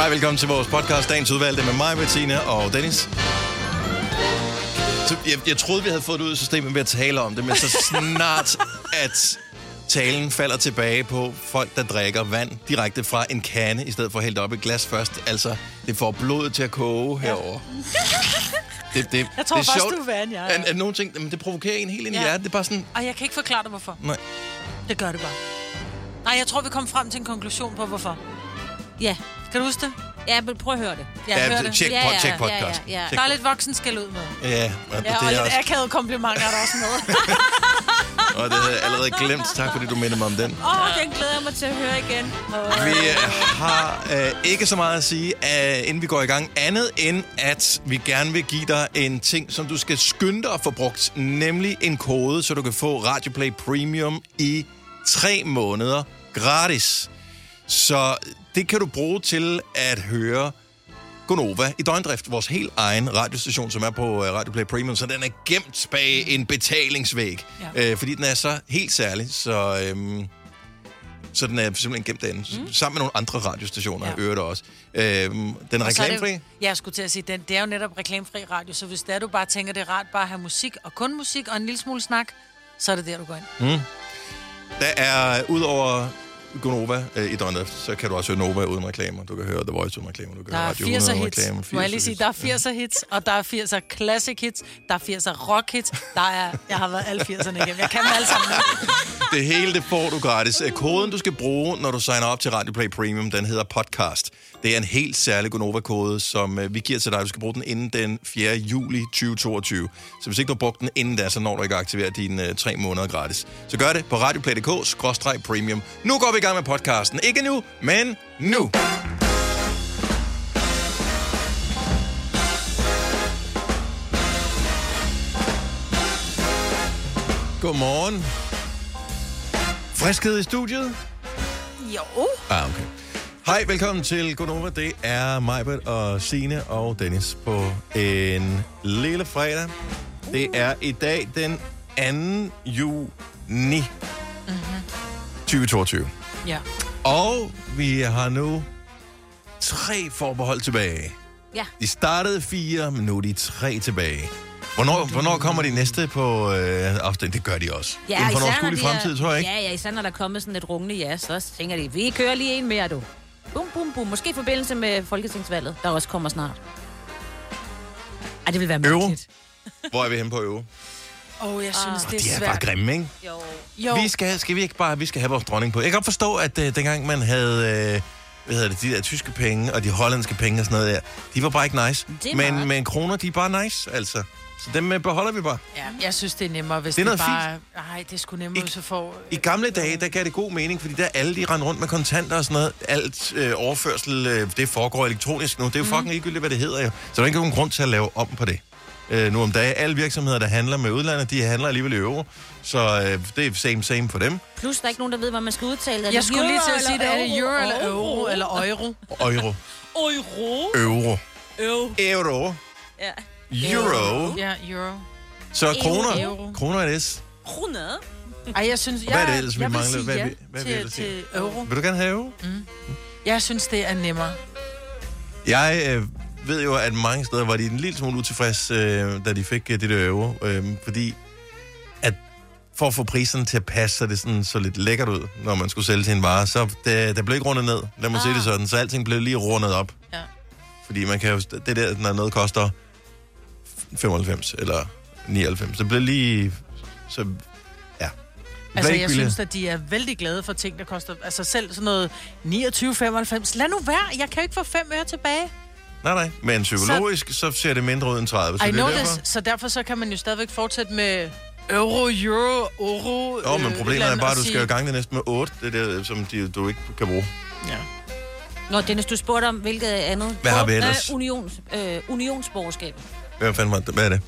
Hej, velkommen til vores podcast, Dagens Udvalgte med mig, Bettina og Dennis. Så jeg, jeg troede, vi havde fået det ud af systemet ved at tale om det, men så snart, at talen falder tilbage på folk, der drikker vand direkte fra en kande, i stedet for at hælde op i et glas først. Altså, det får blodet til at koge herover. Det, det, Jeg tror det er faktisk, sjovt, du er vand, ja, ja. At, at nogle ting, jamen, det provokerer en helt ind i Ja. hjertet. Det er bare sådan, Og jeg kan ikke forklare dig, hvorfor. nej. Det gør det bare. Nej, jeg tror, vi kom frem til en konklusion på, hvorfor. Ja. Kan du huske det? Ja, men prøv at høre det. Ja, Ja, hør det. tjek, Ja, ja, tjek ja, podcast. ja, ja. Tjek Der er lidt voksen skal ud med. Ja, og Ja, det, og er lidt også, akavede komplimenter er der også med. og det havde jeg allerede glemt. Tak fordi du minder mig om den. Åh, oh, den glæder jeg mig til at høre igen. Oh. Vi øh, har øh, ikke så meget at sige, øh, inden vi går i gang. Andet end, at vi gerne vil give dig en ting, som du skal skynde dig at få brugt. Nemlig en kode, så du kan få Radioplay Premium i tre måneder gratis. Så det kan du bruge til at høre Gonova i døgndrift, vores helt egen radiostation, som er på øh, Radio Play Premium, så den er gemt bag en betalingsvæg, ja. øh, fordi den er så helt særlig, så, øhm, så den er simpelthen gemt derinde, mm. sammen med nogle andre radiostationer, ja. Øvrigt også. Øhm, den er Og er det reklamefri. Ja, jeg skulle til at sige, den, det er jo netop reklamefri radio, så hvis det er, du bare tænker, det er rart bare at have musik, og kun musik og en lille smule snak, så er det der, du går ind. Der er, udover Gonova øh, i døgndrift, så kan du også høre Nova uden reklamer. Du kan høre The Voice uden reklamer. Du kan Der er Radio 80'er 100 uden hits. reklamer. Må jeg lige sige, der er 80'er hits, og der er 80'er classic hits, der er 80'er rock hits, der er, jeg har været alle 80'erne igennem. Jeg kan dem alle sammen. Det hele, det får du gratis. Øh, Koden, du skal bruge, når du signer op til Radio Play Premium, den hedder podcast. Det er en helt særlig Gonova-kode, som øh, vi giver til dig. Du skal bruge den inden den 4. juli 2022. Så hvis ikke du har brugt den inden da, så når du ikke at aktivere dine øh, tre måneder gratis. Så gør det på radioplay.dk-premium. Nu går vi i gang med podcasten. Ikke nu, men nu. Godmorgen. Friskhed i studiet? Jo. Ah, okay. Hej, velkommen til Gonova. Det er Majbert og Sine og Dennis på en lille fredag. Det er i dag den 2. juni 2022. Ja. Og vi har nu tre forbehold tilbage. Ja. De startede fire, men nu er de tre tilbage. Hvornår, hvornår kommer de næste på øh, afstemning? Det gør de også. Ja, Inden for især når de fremtid, tror jeg ikke. Ja, ja, især når der er kommet sådan et rungende ja, så tænker de, vi kører lige en mere, du. Bum, bum, bum. Måske i forbindelse med Folketingsvalget, der også kommer snart. Ej, det vil være mærkeligt. Hvor er vi henne på øve? Åh, oh, jeg synes, det er, De er svært. bare grimme, ikke? Jo. Jo, Vi skal, skal vi ikke bare vi skal have vores dronning på? Jeg kan godt forstå, at øh, dengang man havde øh, hvad hedder det, de der tyske penge og de hollandske penge og sådan noget der, de var bare ikke nice. Det Men, meget. men kroner, de er bare nice, altså. Så dem øh, beholder vi bare. ja, jeg synes, det er nemmere, hvis Det det, er det noget bare... Nej, det er sgu nemmere, I- hvis du får... I gamle dage, der gav det god mening, fordi der alle de rendte rundt med kontanter og sådan noget. Alt øh, overførsel, øh, det foregår elektronisk nu. Det er jo fucking ligegyldigt, hvad det hedder jo. Så der er ikke nogen grund til at lave om på det. Øh, nu om dagen, alle virksomheder, der handler med udlandet, de handler alligevel i euro. Så øh, det er same same for dem. Plus, der er ikke nogen, der ved, hvad man skal udtale. Er Jeg det skulle lige til at sige, det er det euro eller Euro? eller euro. Euro. Euro? Euro. Euro. Euro. Ja. Euro. Ja, euro. Så kroner. Euro. Kroner er det. S. Kroner? Ej, jeg synes... Hvad er det jeg- ellers, vi jeg vil mangler? sige Hvad ja vi- hvad er vi til, ellers til euro. Vil du gerne have euro? Jeg synes, det er nemmere. Jeg øh, ved jo, at mange steder var de en lille smule utilfreds, øh, da de fik øh, det der euro. Øh, fordi at for at få priserne til at passe, så det sådan, så lidt lækkert ud, når man skulle sælge til en vare, så det, der blev ikke rundet ned. Lad mig ah. sige det sådan. Så alting blev lige rundet op. Ja. Fordi man kan jo, det der, når noget koster 95 eller 99, det blev lige, så Altså, jeg synes, at de er vældig glade for ting, der koster... Altså, selv sådan noget 29,95. Lad nu være. Jeg kan jo ikke få 5 øre tilbage. Nej, nej. Men psykologisk, så, så ser det mindre ud end 30. Så I det know er derfor. this. Så derfor så kan man jo stadigvæk fortsætte med euro, euro, euro... Jo, men øh, et problemet er bare, at du sige- skal jo gange det næsten med 8, det der, som de, du ikke kan bruge. Ja. Nå, Dennis, du spurgte om, hvilket andet... Hvad har vi Øh, ellers? unions, øh, unionsborgerskab. Hvad fanden var det? Hvad er det?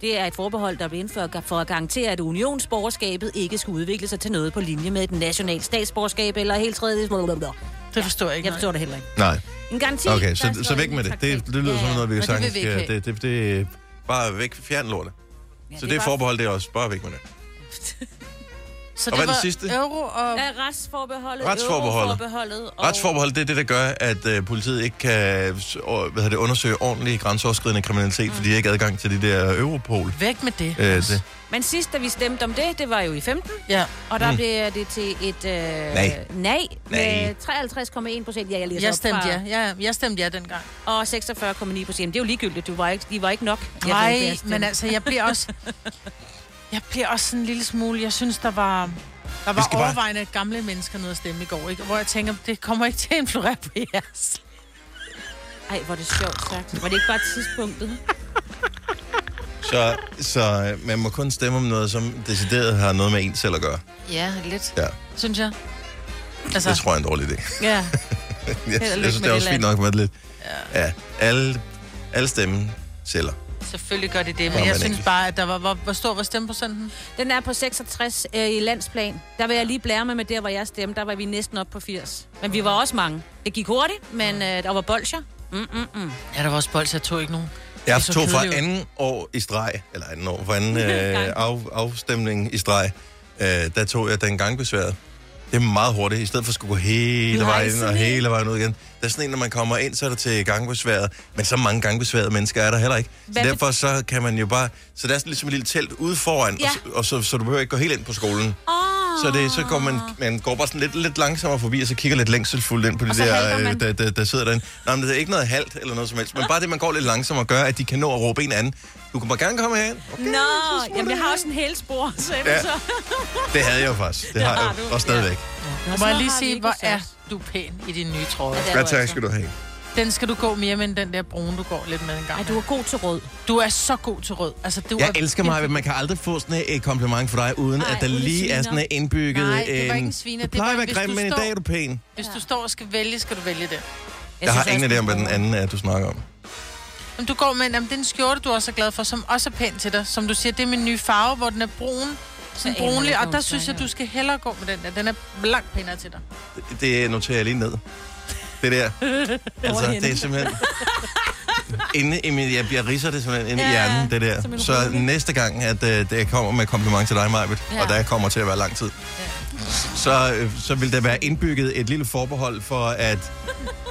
Det er et forbehold, der blev indført for at garantere, at unionsborgerskabet ikke skal udvikle sig til noget på linje med et nationalt statsborgerskab eller helt tredje... Det forstår jeg ikke. Jeg forstår det heller ikke. Nej. En garanti. Okay, så, så væk med det. Det, det lyder Ja, som noget, vi det vil vi skal... ikke Det, det, det, bare væk, fjern lortet. ja, Så det, bare- forbehold, det er også bare væk med det. Så Og hvad er den sidste? euro og... Ja, retsforbeholdet, Retsforbeholdet. euroforbeholdet og... Retsforbehold, det er det, der gør, at øh, politiet ikke kan øh, hvad hedder det, undersøge ordentlig grænseoverskridende kriminalitet, mm. fordi de har ikke adgang til de der Europol. Væk med det. Øh, det. Men sidst, da vi stemte om det, det var jo i 15, Ja. og der Mm. blev det til et øh, Nej. nej med 53,1 procent. Ja, jeg Jeg stemte fra, ja. ja. Jeg stemte ja dengang. Og 46,9 procent. Det er jo ligegyldigt. Du var ikke, de var ikke nok. Jeg Nej, men altså, jeg bliver også... Jeg bliver også sådan en lille smule... Jeg synes, der var... Der var skal bare- overvejende gamle mennesker nede at stemme i går, ikke? Hvor jeg tænker, det kommer ikke til at influere på jeres. Ej, hvor er det sjovt sagt. Var det ikke bare tidspunktet? Så, så øh, man må kun stemme om noget, som decideret har noget med en selv at gøre. Ja, lidt, Ja, synes jeg. Altså, det tror jeg er en dårlig idé. ja. Jeg, jeg synes, det er det også fint nok med lidt. Ja. ja alle, alle stemmen sælger. Selvfølgelig gør de det, men jeg synes bare, at der var... Hvor, hvor stor var stemmeprocenten? Den er på 66 øh, i landsplan. Der vil jeg lige blære mig med der, hvor jeg stemte. Der var vi næsten op på 80. Men vi var også mange. Det gik hurtigt, men øh, der var bolcher. Mm, mm, mm. Ja, der var også bold, jeg tog ikke nogen. Jeg tog for anden år i streg, eller anden år, for anden øh, af, afstemning i streg, øh, der tog jeg den gangbesværet. Det er meget hurtigt, i stedet for at skulle gå hele Nej, vejen og hele vejen ud igen. Der er sådan en, når man kommer ind, så er der til gangbesværet, men så mange gangbesværede mennesker er der heller ikke. Så Hvad bet- derfor så kan man jo bare... Så der er sådan ligesom et lille telt ude foran, Ja. og, så, og så, så du behøver ikke gå helt ind på skolen. Oh. Så, det, så går man, man går bare sådan lidt, lidt langsommere forbi, og så kigger lidt længselsfuldt ind på de Og så der, halter øh, man. der, der, der sidder derinde. Nej, men det er ikke noget halvt eller noget som helst, men bare det, man går lidt langsommere, gør, at de kan nå at råbe en anden. Du kan bare gerne komme herind. Okay, Nå, jamen jeg har også en hel spor, så Ja. ja. så. Det havde jeg jo faktisk. Det har har jeg jo. Og stadigvæk. Nå, Må jeg lige sige, hvor er du pæn i din nye trøje. Ja, det Hvad tak altså. skal du have? Den skal du gå mere med end den der brune, du går lidt med en gang. Ej, du er god til rød. du er så god til rød. Altså, du Jeg er elsker mig, at man kan aldrig få sådan et kompliment for dig, uden Ej, at der lige er sviner. sådan en indbygget Nej, det var en... ikke en sviner. Du plejer at være hvis grim, du men i står- dag er du pæn. Hvis du står og skal vælge, skal du vælge det. Jeg har ingen idé om, hvad den anden. er, du snakker om. Jamen, du går med en, jamen, det er en skjorte, du også er glad for, som også er pæn til dig. Som du siger, det er min nye farve, hvor den er brun. Sådan Jeg aner brunlig, og der synes jeg, du skal hellere gå med den der. Den er langt pænere til dig. Det, det noterer jeg lige ned. Det der. Altså, det er simpelthen... Inde i min, jeg, jeg riser det simpelthen inde i Ja, hjernen, det der. Så rulle. næste gang, at uh, det kommer med kompliment til dig, Majbet, Ja. og der kommer til at være lang tid, så, øh, så vil der være indbygget et lille forbehold for, at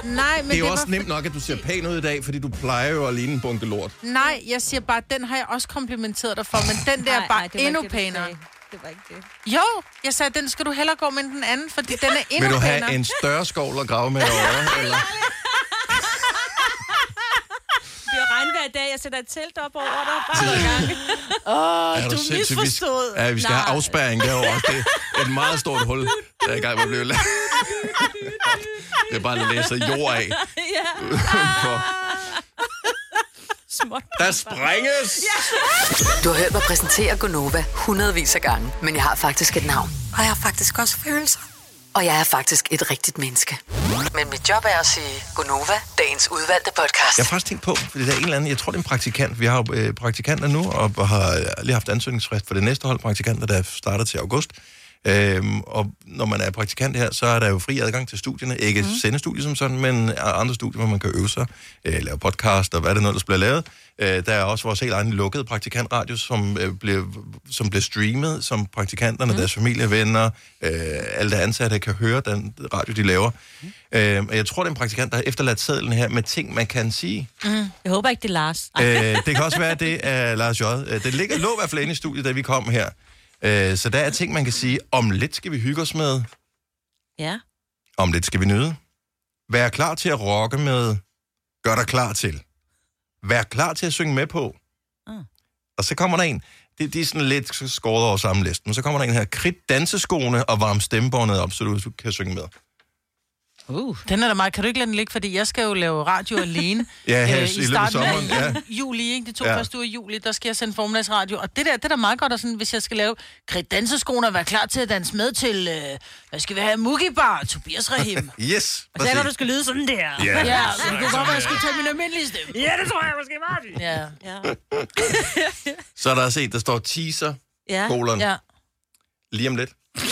Nej, men det er jo var også nemt nok, at du ser pæn ud i dag, fordi du plejer jo at ligne en bunke lort. Nej, jeg siger bare, den har jeg også komplimenteret dig for, men den der er bare endnu pænere. Det var ikke det. Jo, jeg sagde, den skal du hellere gå med den anden, fordi den er endnu Vil du pænere. have en større skovl at grave med derovre? eller? Det bliver regnvejr i dag. Jeg sætter et telt op over dig. Bare i gang. Åh, Er du sindssyg? Vi- misforstod. Ja, vi skal have Nej. afspærring derovre. Det er et meget stort hul, der er i gang med at blive lavet. Det er bare læsset jord af. ja, For småt. der sprænges! Du har hørt mig præsentere Gonova hundredvis af gange, men jeg har faktisk et navn. Og jeg har faktisk også følelser. Og jeg er faktisk et rigtigt menneske. Men mit job er at sige Gonova, dagens udvalgte podcast. Jeg har faktisk tænkt på, fordi der er en eller anden, jeg tror det er en praktikant. Vi har jo øh, praktikanter nu, og har lige haft ansøgningsfrist for det næste hold praktikanter, der starter til august. Øhm, og når man er praktikant her, så er der jo fri adgang til studierne. Ikke mm. sendestudier som sådan, men andre studier, hvor man kan øve sig, øh, lave podcast og hvad det nu, der bliver lavet. Øh, der er også vores helt egen lukkede praktikantradio, som, øh, bliver, som bliver streamet, som praktikanterne, mm. deres familievenner, øh, alle der ansatte kan høre den radio, de laver. Mm. Øh, og jeg tror, det er en praktikant, der har efterladt sædlen her med ting, man kan sige. Jeg håber ikke, det er Lars. Øh, det kan også være, det er Lars J. Øh, Det ligger, lå i hvert fald inde i studiet, da vi kom her. Øh, så der er ting, man kan sige, om lidt skal vi hygge os med, Ja. om lidt skal vi nyde. Vær klar til at rocke med, gør dig klar til. Vær klar til at synge med på. Ah. Og så kommer der en, det, de er sådan lidt skåret over samme liste, men så kommer der en her, krit danseskoene og varm stemmebåndet op, så du kan synge med. Uh. Den er da meget. Kan du ikke lade den ligge, fordi jeg skal jo lave radio alene. Ja, her øh, i løbet af sommeren, ja. juli, ikke? De to Ja. første uger i juli, der skal jeg sende formiddagsradio. Og det der, det er da meget godt, at sådan, hvis jeg skal lave danseskoene og være klar til at danse med til, øh, hvad skal vi have, Mugi Bar, Tobias Rahim. Yes, Så er der, du skal lyde sådan der. Ja. ja, så det kunne godt være, at jeg skulle tage min almindelige stemme. Ja, det tror jeg måske det. Ja, Ja. Så er der set, der står teaser, Ja. kolon, ja. lige om lidt, Ej,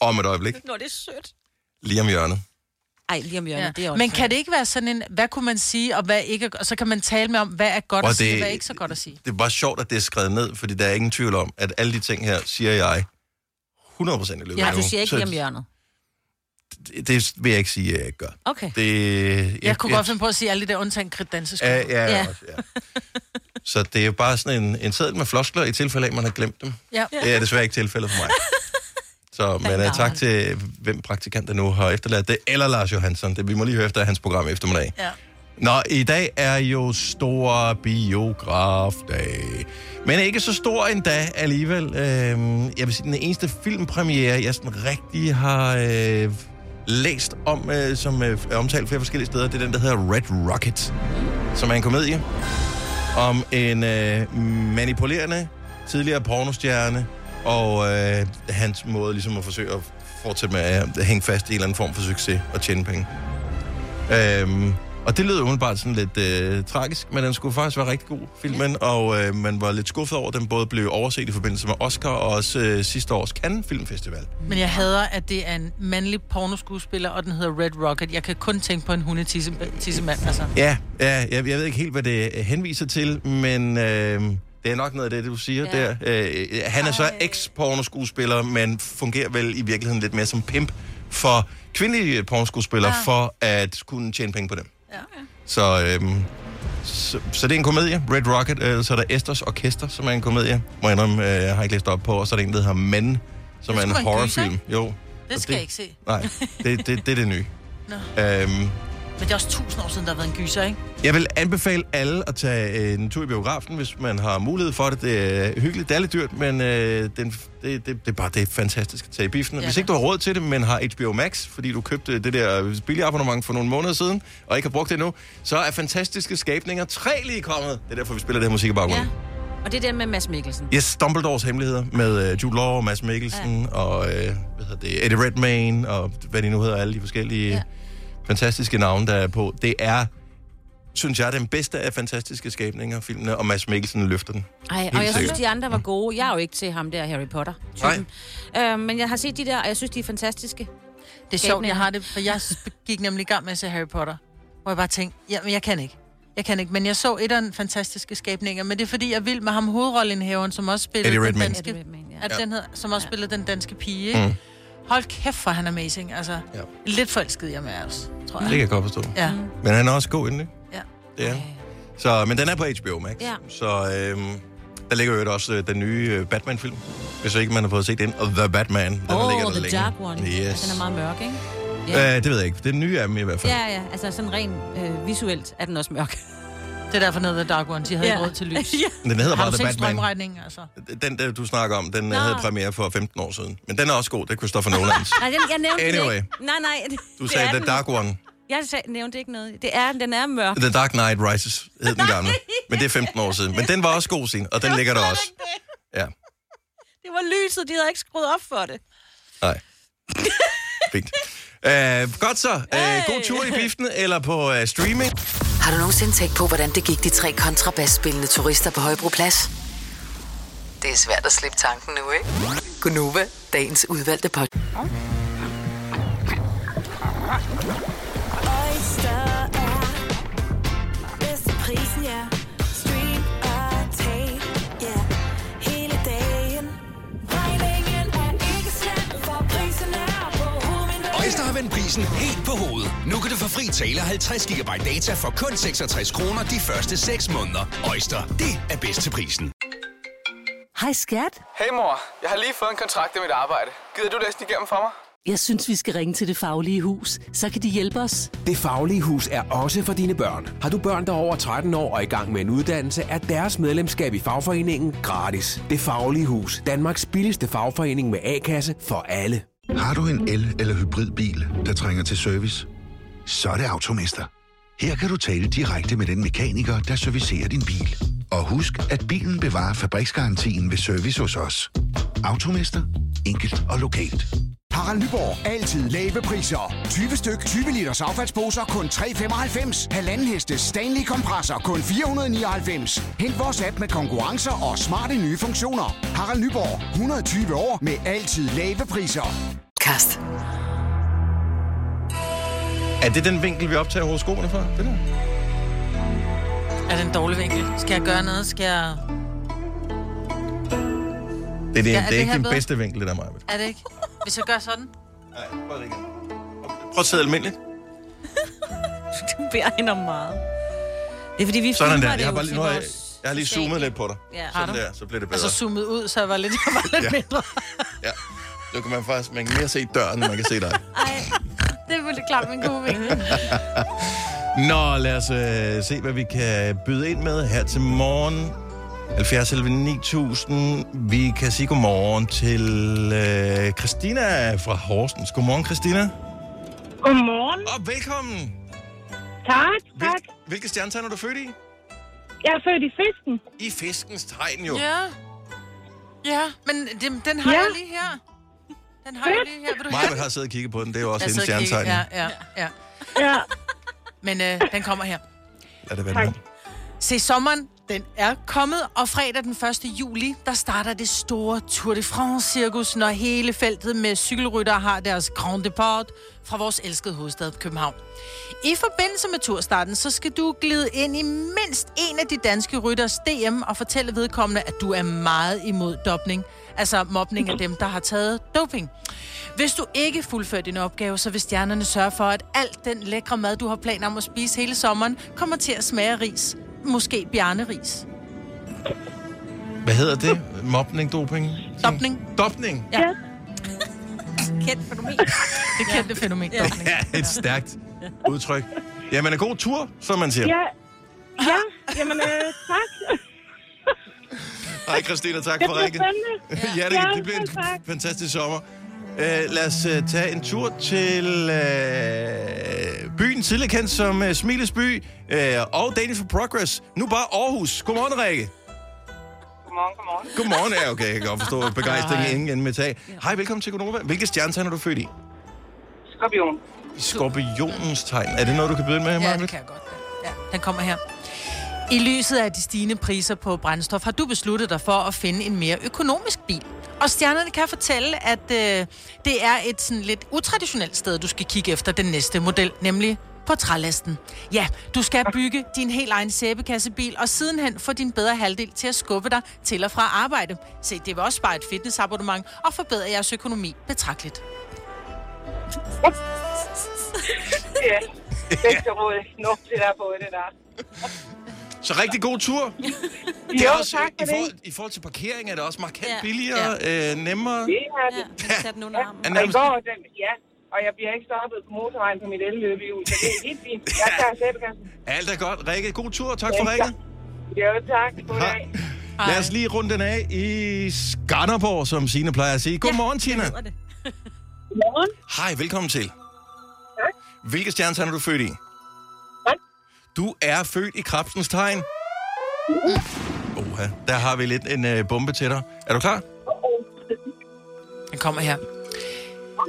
om et øjeblik, Nå, det er sødt. Lige om hjørnet. Ej, lige om hjørnet, ja. det er også Men kan det ikke være sådan en, hvad kunne man sige, og hvad ikke, og så kan man tale med om, hvad er godt Og at sige, det- og hvad er ikke så godt at sige. det er bare sjovt, at det er skrevet ned, fordi der er ingen tvivl om, at alle de ting her, siger jeg 100% i løbet Ja, af Du ugen. siger ikke lige om hjørnet. det, det vil jeg ikke sige, at jeg ikke gør. Okay. Det, jeg, Jeg kunne godt finde på at sige alle de der undtagen kreditdanseskoler. Ja, ja, Ja. ja. Også, ja. Så det er jo bare sådan en, en seddel med floskler i tilfælde af, at man har glemt dem. ja. Det er desværre ikke tilfældet for mig. Så, men uh, tak til hvem praktikant der nu har efterladt det, eller Lars Johansson. Det, vi må lige høre efter hans program i eftermiddag. ja. Nå, i dag er jo stor biografdag. Men ikke så stor endda alligevel. Øhm, jeg vil sige, den eneste filmpremiere, jeg sådan rigtig har øh, læst om, øh, som øh, er omtalt flere forskellige steder, det er den, der hedder Red Rocket, som er en komedie om en øh, manipulerende tidligere pornostjerne, og øh, hans måde ligesom at forsøge at fortsætte med at hænge fast i en eller anden form for succes og tjene penge. Øhm, og det lød umiddelbart sådan lidt øh, tragisk, men den skulle faktisk være rigtig god, filmen, ja. og øh, man var lidt skuffet over, at den både blev overset i forbindelse med Oscar og også øh, sidste års Cannes Filmfestival. Men jeg hader, at det er en mandlig pornoskuespiller, og den hedder Red Rocket. Jeg kan kun tænke på en hundetissemand, altså. Ja, ja jeg, jeg ved ikke helt, hvad det henviser til, men øh, det er nok noget af det, du siger ja. Der. Øh, han er så eks-pornoskuespiller, men fungerer vel i virkeligheden lidt mere som pimp for kvindelige pornoskuespillere, ja. for at kunne tjene penge på dem. Ja. Så, øhm, så, så det er en komedie, Red Rocket. Øh, så er der Esters Orkester, som er en komedie. Må jeg indrømme, øh, jeg har ikke læst op på. Og så er der en, der hedder Men, som Det er en horrorfilm. gyser, jo. Det skal jeg ikke se. Nej, det, det, det er det nye. Nå. Øhm, Men det er også tusind år siden, der har været en gyser, ikke? jeg vil anbefale alle at tage en tur i biografen, hvis man har mulighed for det. Det er hyggeligt, det er lidt dyrt, men øh, den, det, det, det, er bare det er fantastisk at tage i biffen. Ja, hvis ikke du har råd til det, men har HBO Max, fordi du købte det der billige abonnement for nogle måneder siden, og ikke har brugt det endnu, så er fantastiske skabninger tre lige kommet. Det er derfor, vi spiller det her musik i baggrunden. Ja. Og det er den med Mads Mikkelsen. Yes, Dumbledores hemmeligheder med uh, Jude Law, Mads Mikkelsen ja. og uh, hvad hedder det, Eddie Redmayne og hvad de nu hedder, alle de forskellige ja. Ja. fantastiske navne, der er på. Det er, synes jeg, den bedste af fantastiske skabninger, filmene, og Mads Mikkelsen løfter den. Ej, og jeg synes, de andre var gode. Jeg er jo ikke til ham der, Harry Potter. Nej. Øh, men jeg har set de der, og jeg synes, de er fantastiske. Det er sjovt, jeg har det, for jeg gik nemlig i gang med at se Harry Potter. Hvor jeg bare tænkte, ja, men jeg kan ikke. Jeg kan ikke, men jeg så et af den fantastiske skabninger, men det er fordi, jeg vild med ham hovedrollenhæveren, som også spillede den danske, Eddie Redmayne, ja. at den hedder, som også spillede den danske pige, ikke? Mm. Hold kæft, for han er amazing, altså. Ja. Ja. Lidt forelsket jeg med os, tror jeg. Det kan jeg godt forstå. Ja. Men han er også god inden, ikke? Ja. Det er han. Så, men den er på HBO Max. Ja. Så øhm, der ligger jo også øh, den nye øh, Batman-film. Hvis ikke man har fået set den. Og The Batman. Den Åh, ligger oh, der The længe. Dark One. Yes. Den er meget mørk, ikke? Ja. Øh, det ved jeg ikke. Den nye er dem i hvert fald. Ja, ja. Altså, sådan rent øh, visuelt er den også mørk. Det er derfor noget The Dark One, de havde Ja. ikke råd til lys. ja. Den hedder bare du The Batman. altså? Den, der du snakker om, den Nå. Nå. havde premiere for 15 år siden. Men den er også god. Det er Christopher Nolans. Nej, den, jeg nævnte Anyway. ikke. Nej, nej. Du sagde er The den. Dark One. Jeg sagde, nævnte ikke noget. Det er, den er mørk. The Dark Knight Rises hed den gamle. Men det er 15 år siden. Men den var også god, sin, og den ligger der også. Ja, Det var lyset, de havde ikke skruet op for det. nej. Fint. Uh, godt så. Uh, god tur i biften eller på uh, streaming. Har du nogensinde tænkt på, hvordan det gik de tre kontrabasspillende turister på Højbroplads? Det er svært at slippe tanken nu, ikke? Gunova, dagens udvalgte podcast. Oyster vendt prisen helt på hovedet. Nu kan du få fri tale 50 GB data for kun 66 kroner de første 6 måneder. Øjster, det er bedst til prisen. Hej skat. Hey mor, jeg har lige fået en kontrakt med mit arbejde. Gider du læse den igennem for mig? Jeg synes, vi skal ringe til Det Faglige Hus. Så kan de hjælpe os. Det Faglige Hus er også for dine børn. Har du børn, der er over 13 år og i gang med en uddannelse, er deres medlemskab i fagforeningen gratis. Det Faglige Hus. Danmarks billigste fagforening med A-kasse for alle. Har du en el- eller hybridbil, der trænger til service? Så er det Automester. Her kan du tale direkte med den mekaniker, der servicerer din bil. Og husk, at bilen bevarer fabriksgarantien ved service hos os. Automester. Enkelt og lokalt. Harald Nyborg. Altid lave priser. 20 styk, 20 liters affaldsposer kun 3,95. Halvanden heste Stanley kompresser kun 499. Hent vores app med konkurrencer og smarte nye funktioner. Harald Nyborg. 120 år med altid lave priser. Kast. Er det den vinkel, vi optager horoskoperne for? Det der? Er det en dårlig vinkel? Skal jeg gøre noget? Skal jeg... Det er, det, Ja, er det er det ikke den bedre? bedste vinkel, det der, Maja. Er det ikke? Hvis jeg gør sådan? Nej, prøv det igen. Prøv at sidde almindeligt. Du beder hende om meget. Det er fordi, vi Sådan der. Jeg har, bare lige, nu har jeg, jeg har lige zoomet lidt på dig. Ja. Sådan der, så bliver det bedre. Altså zoomet ud, så jeg var lidt, jeg var lidt Ja. mindre. Ja. Nu kan man faktisk man kan mere se døren, end man kan se dig. Ej, det er virkelig klart min gode vinkel. Nå, lad os øh, se, hvad vi kan byde ind med her til morgen. 70 11 9000. Vi kan sige godmorgen til øh, Christina fra Horsens. Godmorgen, Christina. Godmorgen. Og velkommen. Tak, Hvil, tak. hvilke stjernetegn er du født i? Jeg er født i fisken. I fiskens tegn jo. Ja. Ja, men den, den har Ja. jeg lige her. Den har jeg lige her. Vil du Maja har siddet og kigget på den. Det er jo også kigger. stjernetegn. Ja, ja, ja. Ja. Men øh, den kommer her. Lad det være Tak. Se, sommeren, den er kommet, og fredag den 1. juli, der starter det store Tour de France-cirkus, når hele feltet med cykelryttere har deres Grand Depart fra vores elskede hovedstad København. I forbindelse med turstarten, så skal du glide ind i mindst en af de danske rytters DM og fortælle vedkommende, at du er meget imod dopning. Altså mobning af dem, der har taget doping. Hvis du ikke fuldfører din opgave, så vil stjernerne sørge for, at alt den lækre mad, du har planer om at spise hele sommeren, kommer til at smage ris. Måske bjarneris. Hvad hedder det? Mobning, doping? Dopning. Dopning? Ja. Kendt fænomen. Det kendte fænomen, dopning. Ja, et stærkt udtryk. Jamen, en god tur, som man siger. Ja. Ja, jamen øh, tak. Hej Christina, tak Det for spændende. ja, det, det bliver en fantastisk sommer. Uh, lad os uh, tage en tur til uh, byen, tidligere kendt som uh, Smiles by, uh, og Danish for Progress. Nu bare Aarhus. Godmorgen, Rikke. Godmorgen, godmorgen. Godmorgen, ja, okay, jeg kan godt forstå begejstringen ingen ende med tag. Hej, velkommen til Gonova. Hvilke stjernetegn er du født i? Skorpion. Skorpionens tegn. Er det noget, du kan byde med, Ja, det kan jeg godt. Ja, den kommer her. I lyset af de stigende priser på brændstof, har du besluttet dig for at finde en mere økonomisk bil. Og stjernerne kan fortælle, at øh, det er et sådan lidt utraditionelt sted, du skal kigge efter den næste model, nemlig på trælasten. Ja, du skal bygge din helt egen sæbekassebil, og sidenhen få din bedre halvdel til at skubbe dig til og fra arbejde. Se, det vil også spare et fitnessabonnement og forbedre jeres økonomi betragteligt. Ja, bedste råd. Nå, det der på det der. Så rigtig god tur. Det er Jo, også, tak i, for forhold, det. I forhold til parkering er det også markant Ja. billigere, øh, nemmere. Det er det. Ja, sæt den under armen. Er Og i går, den, ja, og jeg bliver ikke stoppet på motorvejen på mit elløbehjul, så det er helt fint. Jeg tager sæbekassen. alt er godt. Rikke, god tur. Tak for Ja, rækket. Jo, tak. God dag. Lad os lige runde den af i Skanderborg, som Signe plejer at sige. Godmorgen, Tina. Hedder det. Godmorgen. Hej, velkommen til. Tak. Hvilke stjernetegn er du født i? Hvad? Du er født i krabsens tegn. Oha, der har vi lidt en øh, bombe til dig. Er du klar? Den kommer her.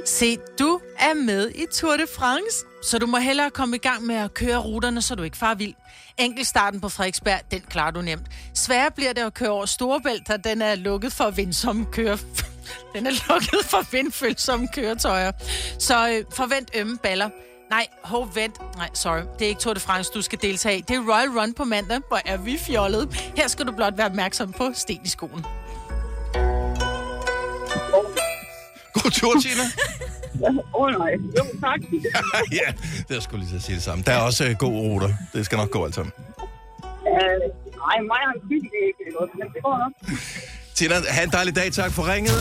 Se, du er med i Tour de France, så du må hellere komme i gang med at køre ruterne, så du ikke far vild. Enkelstarten på Frederiksberg, den klarer du nemt. Sværere bliver det at køre over Storebælt, da den er lukket for vindsomme køre... Den er lukket for vindfølsomme køretøjer. Så øh, forvent ømme baller. Nej, hov, vent. Nej, sorry. Det er ikke Tour de France, du skal deltage i. Det er Royal Run på mandag, hvor er vi fjollet. Her skal du blot være opmærksom på sten i skoen. God tur, Tina. Åh, oh, nej. Jo, tak. ja, det er skulle lige at sige det samme. Der er også øh, gode ruter. Det skal nok gå alt sammen. Øh, nej, mig har en bil, det er ikke noget, men det går nok. Tina, have en dejlig dag. Tak for ringet.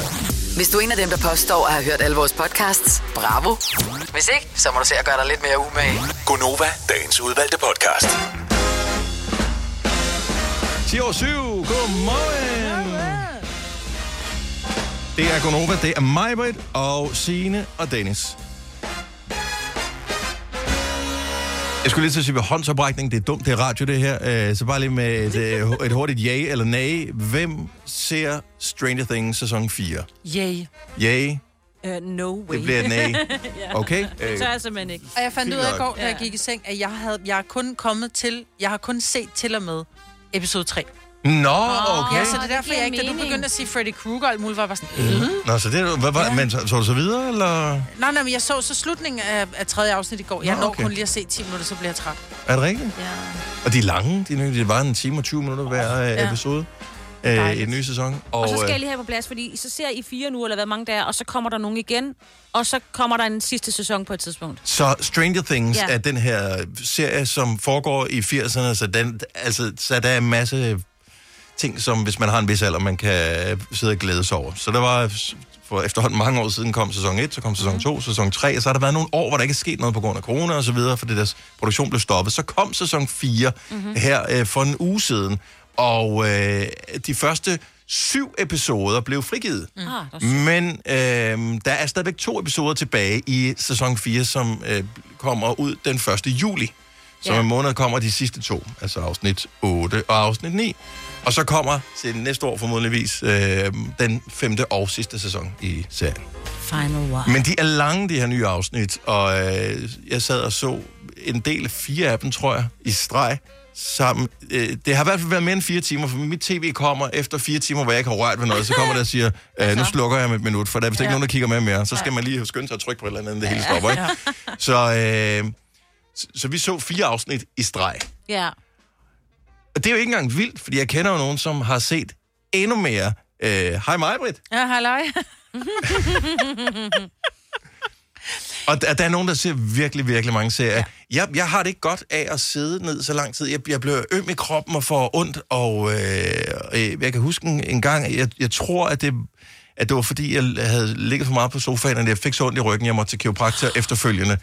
Hvis du er en af dem, der påstår at have hørt alle vores podcasts, bravo. Hvis ikke, så må du se at gøre dig lidt mere umage. Gonova, dagens udvalgte podcast. 10 år 7. Godmorgen. Det er Gonova, det er mig, og Signe og Dennis. Jeg skulle lige til at sige ved håndsoprækning, det er dumt, det er radio det her, øh, så bare lige med et, øh, et hurtigt ja eller nej. Hvem ser Stranger Things sæson 4? Yay. Ja, Uh, no way. det bliver et nej. Okay? Så er jeg simpelthen ikke. Og jeg fandt ud af i går, da jeg gik i seng, at jeg, havde, jeg er kun kommet til, jeg har kun set til og med episode 3. Nå, okay. Ja, så det er derfor, jeg ikke, da du begyndte at sige Freddy Krueger og alt muligt, var jeg bare sådan, mm. Nå, så det hvad, hvad, men så, så du så videre, eller Nej, nej, men jeg så så slutningen af, af tredje afsnit i går. Jeg Nå, når okay. kun lige at se 10 minutter, så bliver jeg træt. er det rigtigt? Ja. Og de er lange, de, er- det var en time og 20 minutter hver ja. Ja. episode. øh, i den nye sæson. Og, og så skal jeg øh, lige have på plads, fordi så ser I fire nu, eller hvad mange der er, og så kommer der nogen igen, og så kommer der en sidste sæson på et tidspunkt. Så Stranger Things Ja. ja. er den her serie, som foregår i 80'erne, så, den, altså, så der er en masse ting, som hvis man har en vis alder, man kan sidde og glæde sig over. Så der var for efterhånden mange år siden kom sæson 1, så kom sæson 2, sæson 3, og så har der været nogle år, hvor der ikke er sket noget på grund af corona og så videre, fordi deres produktion blev stoppet. Så kom sæson 4 mm-hmm. her øh, for en uge siden, og øh, de første syv episoder blev frigivet. Mm. Ah, Men øh, der er stadigvæk to episoder tilbage i sæson 4, som øh, kommer ud den 1. juli. Så Ja. ja. en måned kommer de sidste to, altså afsnit 8 og afsnit 9. Og så kommer til næste år formodentligvis øh, den femte og sidste sæson i serien. Final one. Men de er lange, de her nye afsnit, og øh, jeg sad og så en del af fire af dem, tror jeg, i streg sammen. Øh, det har i hvert fald været mere end fire timer, for mit tv kommer efter fire timer, hvor jeg ikke har rørt ved noget, så kommer der og siger, øh, nu slukker jeg med et minut, for der er vist ikke Ja. nogen, der kigger med mere. Så skal man lige skynde sig at trykke på et eller andet, det hele stopper. Ikke? Så, øh, så, så vi så fire afsnit i streg. Ja. Og det er jo ikke engang vildt, fordi jeg kender jo nogen, som har set endnu mere. Øh, Hej mig, Britt. Ja, halløj. Og der, der er nogen, der ser virkelig, virkelig mange serier. Ja. Jeg, jeg har det ikke godt af at sidde ned så lang tid. Jeg, jeg bliver øm i kroppen og får ondt, og øh, øh, jeg kan huske en, en gang, jeg, jeg tror, at det, at det var fordi, jeg havde ligget for meget på sofaen, og jeg fik så ondt i ryggen, jeg måtte til kiropraktor efterfølgende.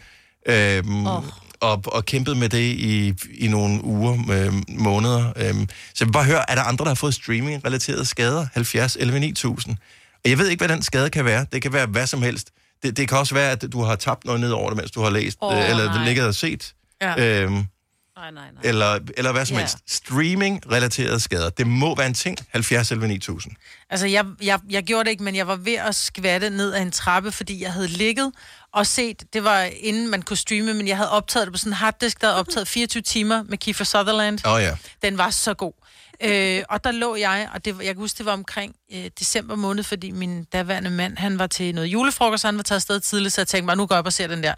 Øhm, oh. Og, og kæmpet med det i, i nogle uger, øh, måneder. Øhm, så jeg bare høre, er der andre, der har fået streaming-relaterede skader? 70, 11, 9000. Og jeg ved ikke, hvad den skade kan være. Det kan være hvad som helst. Det, det kan også være, at du har tabt noget ned over det, mens du har læst, oh, eller nej. ligget og set. Ja. Øhm, Nej, nej, nej. eller, eller hvad som Ja. helst. Streaming-relaterede skader. Det må være en ting. 70 11 9000. Altså, jeg, jeg, jeg gjorde det ikke, men jeg var ved at skvatte ned ad en trappe, fordi jeg havde ligget og set, det var inden man kunne streame, men jeg havde optaget det på sådan en harddisk, der havde optaget 24 timer med Kiefer Sutherland. Åh oh, ja. Den var så god. Øh, og der lå jeg, og det, jeg kan huske, det var omkring øh, december måned, fordi min daværende mand, han var til noget julefrokost, han var taget afsted tidligt, så jeg tænkte mig, nu går jeg op og ser den der.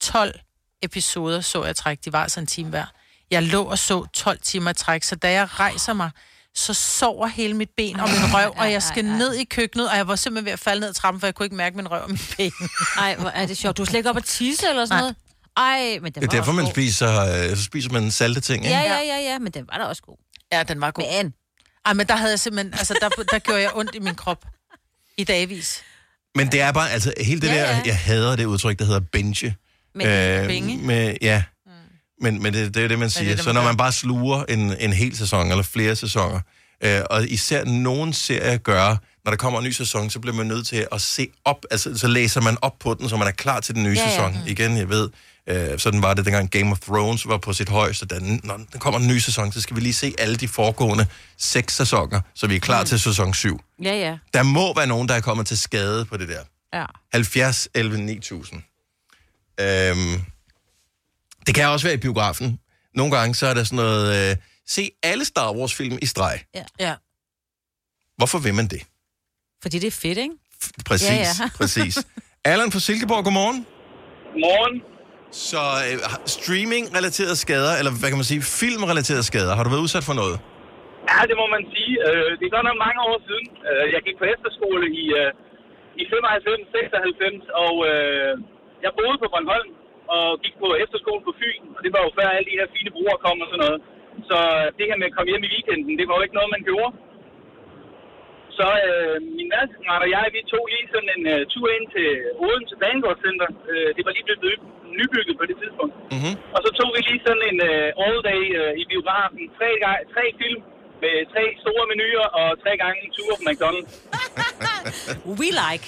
12 episoder så jeg træk, de var altså en time hver. Jeg lå og så 12 timer træk, så da jeg rejser mig, så sover hele mit ben og min røv, og jeg skal ned i køkkenet, og jeg var simpelthen ved at falde ned ad trappen, for jeg kunne ikke mærke min røv og mit ben. Ej, hvor er det sjovt. Du er slet ikke op at tisse eller sådan Nej. noget? Ej, men den Det var er derfor, også man god. spiser, øh, så spiser man salte ting, ikke? Ja, ja, ja, ja, men den var da også god. Ja, den var god. Men, Ej, men der havde jeg simpelthen, altså der, der gjorde jeg ondt i min krop. I dagvis. Men det er bare, altså hele det Ja, ja, der, jeg hader det udtryk, der hedder binge. Med binge? Med, ja, men, men det, det er det, man siger. det, Det, man så når man bare sluger en, en hel sæson, eller flere sæsoner, øh, og især nogen serier gør, når der kommer en ny sæson, så bliver man nødt til at se op, altså så læser man op på den, så man er klar til den nye Ja, ja. sæson. Igen, jeg ved, øh, sådan var det dengang Game of Thrones var på sit højeste, da den, når der kommer en ny sæson, så skal vi lige se alle de foregående seks sæsoner, så vi er klar mm. til sæson 7. Ja, ja. Der må være nogen, der er kommet til skade på det der. Ja. 70 11 9000. Øhm, det kan også være i biografen. Nogle gange så er der sådan noget... Øh, se alle Star Wars-film i streg. Ja. ja. Hvorfor vil man det? Fordi det er fedt, ikke? Præcis, Ja, ja. præcis. Allan fra Silkeborg, godmorgen. Morgen. Så øh, streaming-relaterede skader, eller hvad kan man sige, film-relaterede skader, har du været udsat for noget? Ja, det må man sige. Øh, Det er godt nok mange år siden. Øh, Jeg gik på efterskole i, øh, i 95, 96, og øh, jeg boede på Bornholm og gik på efterskole på Fyn, og det var jo før alle de her fine bruger kom og sådan noget. Så det her med at komme hjem i weekenden, det var jo ikke noget, man gjorde. Så øh, min værelseskammerat og jeg, vi tog lige sådan en øh, tur ind til Odense Banegård Center. Øh, det var lige blevet ny- nybygget på det tidspunkt. Mm-hmm. Og så tog vi lige sådan en øh, all day øh, i biografen. Tre, tre film med tre store menuer og tre gange en tur på McDonald's. We like.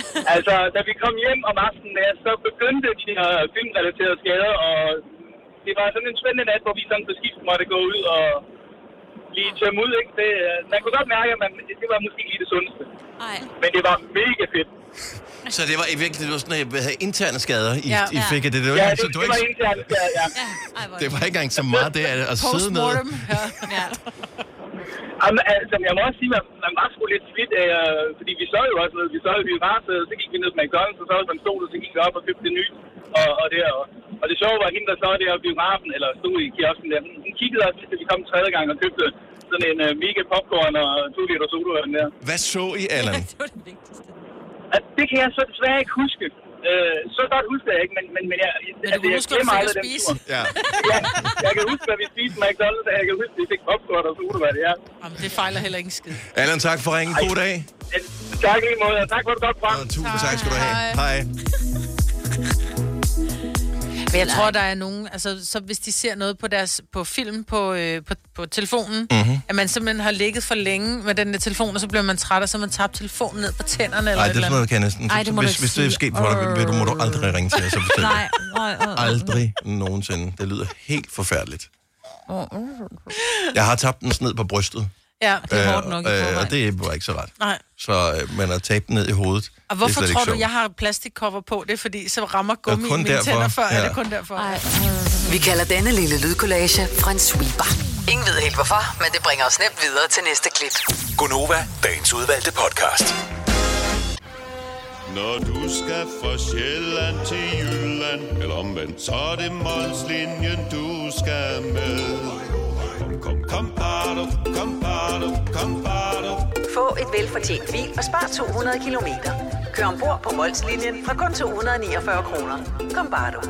altså, da vi kom hjem om aftenen der, så begyndte de her filmrelaterede skader, og det var sådan en spændende nat, hvor vi sådan beskidt måtte gå ud og lige tømme ud, ikke? Det, øh, man kunne godt mærke, at man, det var måske ikke lige det sundeste. Nej. Men det var mega fedt. Så det var i virkeligheden det var sådan, at have interne skader, I, Ja. I fik. Det, det, var, Ja, ikke- det, så det du var var ikke, interne skader, ja. det var ikke engang så meget det at, at sidde ned. Postmortem. Ja. ja. Jamen, altså, jeg må også sige, at man var sgu lidt slidt af, øh, fordi vi så jo også ned, vi så jo biografen, så gik vi ned på McDonald's, og så var der en stol, og så gik vi op og købte det nyt. Og, og, det, og, og det sjove var, at hende, der så der i biografen, eller stod i kiosken der, hun, hun kiggede også, da vi kom tredje gang og købte sådan en uh, mega popcorn og to liter sodavand der. Hvad så I, Allan? At det kan jeg så desværre ikke huske. Øh, så godt husker jeg ikke, men, men, men jeg, Men altså, du kan jeg huske, hvad du spise. Ja. ja. Jeg kan huske, hvad vi spiste med McDonald's, og jeg kan huske, at vi fik popcorn og sodavand, ja. Jamen, det fejler heller ikke en skid. Allan, tak for ringen. God dag. Tak lige måde, og tak for det godt program. Tusind tak skal du have. Hej. Men jeg tror, der er nogen, altså så hvis de ser noget på deres på film på, øh, på, på telefonen, Mhm. mm-hmm. at man simpelthen har ligget for længe med den der telefon, og så bliver man træt, og så har man tabt telefonen ned på tænderne eller Nej, et det er sådan noget, kan jeg næsten. Ej, det må du hvis, hvis det er sket for dig, vil du, må du aldrig ringe til os og fortælle. Nej, nej, nej. Aldrig nogensinde. Det lyder helt forfærdeligt. Jeg har tabt en sned på brystet. Ja, det er Øh, hårdt nok i øh, forvejen. Og det var ikke så ret. Nej. Så øh, man har tabt den ned i hovedet. Og hvorfor tror du, sjovt. jeg har plastikcover på? Det er fordi, så rammer gummi mine derfor. tænder før. Ja. Er det kun derfor? Ej. Vi kalder denne lille lydkollage Frans sweeper. Ingen ved helt hvorfor, men det bringer os nemt videre til næste klip. Gonova, dagens udvalgte podcast. Når du skal fra Sjælland til Jylland Eller omvendt, så er det Molslinjen, du skal med Kom, bado, kom, bado, kom, bado. Få et velfortjent bil og spar 200 kilometer. Kør ombord på Molslinjen fra kun 249 kroner. Kom bare du.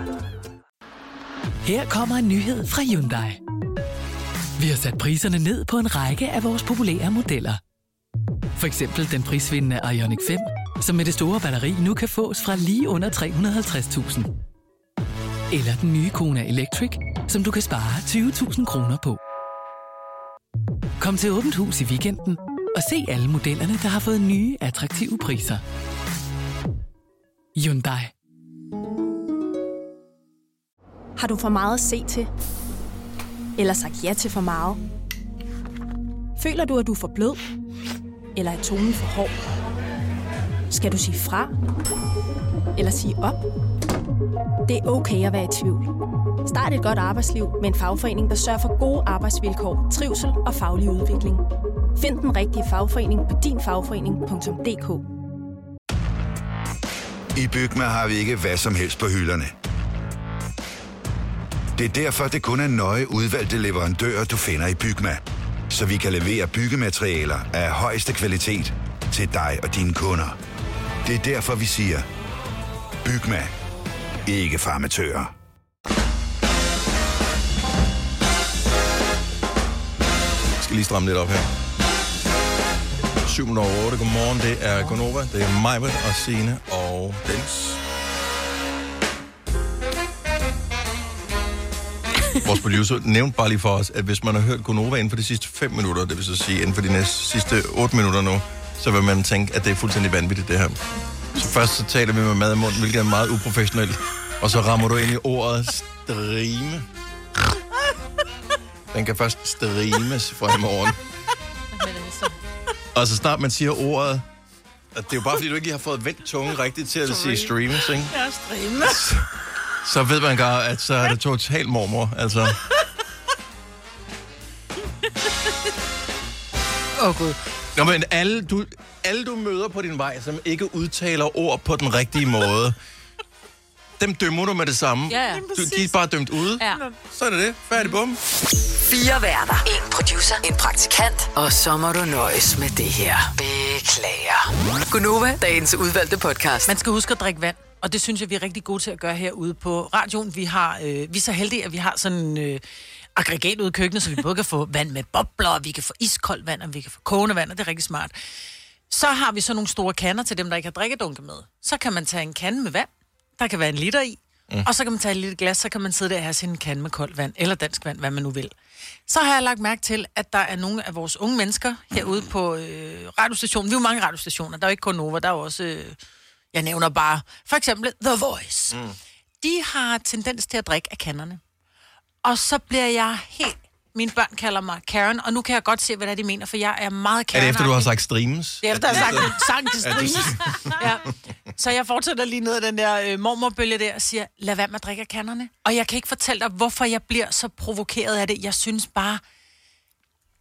Her kommer en nyhed fra Hyundai. Vi har sat priserne ned på en række af vores populære modeller. For eksempel den prisvindende Ioniq 5, som med det store batteri nu kan fås fra lige under 350.000. Eller den nye Kona Electric, som du kan spare 20.000 kroner på. Kom til Åbent Hus i weekenden og se alle modellerne, der har fået nye, attraktive priser. Hyundai. Har du for meget at se til? Eller sagt ja til for meget? Føler du, at du er for blød? Eller er tonen for hård? Skal du sige fra? Eller sige op? Det er okay at være i tvivl. Start et godt arbejdsliv med en fagforening, der sørger for gode arbejdsvilkår, trivsel og faglig udvikling. Find den rigtige fagforening på dinfagforening.dk I Bygma har vi ikke hvad som helst på hylderne. Det er derfor, det kun er nøje udvalgte leverandører, du finder i Bygma. Så vi kan levere byggematerialer af højeste kvalitet til dig og dine kunder. Det er derfor, vi siger, Bygma. Ikke farmatører. Jeg skal lige stramme lidt op her. 7 over 8. Godmorgen, det er Gonova. Det er mig, og Sine og Dennis. Vores producer nævnte bare lige for os, at hvis man har hørt Gonova inden for de sidste 5 minutter, det vil så sige inden for de næste sidste 8 minutter nu, så vil man tænke, at det er fuldstændig vanvittigt, det her. Så først så taler vi med mad i munden, hvilket er meget uprofessionelt. Og så rammer du ind i ordet strime. Den kan først streames fra i morgen. Og så snart man siger ordet, at det er jo bare fordi, du ikke lige har fået vendt tungen rigtigt til at sige streames, ikke? Ja, streame. Så ved man godt, at så er det totalt mormor, altså. Åh, oh, Gud. Nå, men alle du, alle du møder på din vej, som ikke udtaler ord på den rigtige måde, dem dømmer du med det samme. Ja, ja. Du, de er bare dømt ude. Ja. Så er det det. Færdig bum. Fire værter. En producer. En praktikant. Og så må du nøjes med det her. Beklager. Gunova, dagens udvalgte podcast. Man skal huske at drikke vand, og det synes jeg, vi er rigtig gode til at gøre herude på radioen. Vi, har, øh, vi er så heldige, at vi har sådan en øh, aggregat ude i køkkenet, så vi både kan få vand med bobler, og vi kan få iskoldt vand, og vi kan få kogende vand, og det er rigtig smart. Så har vi så nogle store kander til dem, der ikke har drikkedunke med. Så kan man tage en kande med vand, der kan være en liter i, mm. og så kan man tage et lille glas, så kan man sidde der og have sin kande med koldt vand, eller dansk vand, hvad man nu vil. Så har jeg lagt mærke til, at der er nogle af vores unge mennesker herude på øh, radiostationen. Vi er jo mange radiostationer, der er jo ikke kun Nova, der er jo også, øh, jeg nævner bare, for eksempel The Voice. Mm. De har tendens til at drikke af kanderne. Og så bliver jeg helt... Mine børn kalder mig Karen, og nu kan jeg godt se, hvad det er, de mener, for jeg er meget Er Karen. det efter, du har sagt streams? Det er efter, jeg har sagt At- sang til streams. ja. Så jeg fortsætter lige ned ad den der øh, mormorbølge der og siger, lad være med at drikke af kanderne. Og jeg kan ikke fortælle dig, hvorfor jeg bliver så provokeret af det. Jeg synes bare,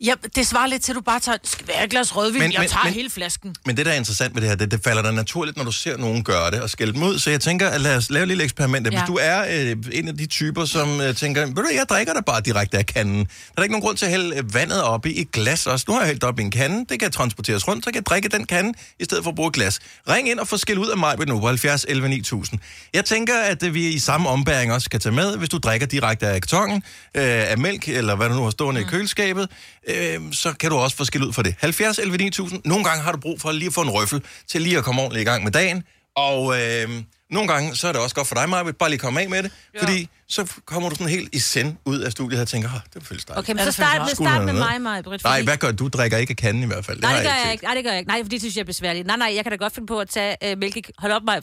Ja, det svarer lidt til, at du bare tager, et glas rødvin, Men- jeg men- tager men- hele flasken. Men det, der er interessant ved det her, det, det falder dig naturligt, når du ser nogen gøre det og skælde dem ud. Så jeg tænker, at lad os lave et lille eksperiment. Hvis Ja. du er øh, en af de typer, som øh, tænker, ved du, jeg drikker det bare direkte af kanden. Der er ikke nogen grund til at hælde øh, vandet op i et glas også. Nu har jeg hældt op i en kande, det kan transporteres rundt, så kan jeg drikke den kande, i stedet for at bruge et glas. Ring ind og få skæld ud af mig nu på 70 11 9000. Jeg tænker, at øh, vi i samme ombæring også skal tage med, hvis du drikker direkte af kartongen, øh, af mælk, eller hvad du nu har stående mm. i køleskabet, øh, så kan du også få skæld ud for det. 70 11 9000. Nogle gange har du brug for lige at få en røffel til lige at komme ordentligt i gang med dagen. Og øh, nogle gange, så er det også godt for dig, Maja, bare lige komme af med det. Ja. Fordi så kommer du sådan helt i send ud af studiet og tænker, oh, det føles dejligt. Okay, men så start, med, start med mig, Maja, Britt. Nej, hvad gør du? Drikker ikke af kanden i hvert fald. Nej, det gør har jeg ikke. Nej, det gør jeg ikke. Nej, for det synes jeg er besværligt. Nej, nej, jeg kan da godt finde på at tage øh, mælke... Hold op, mig.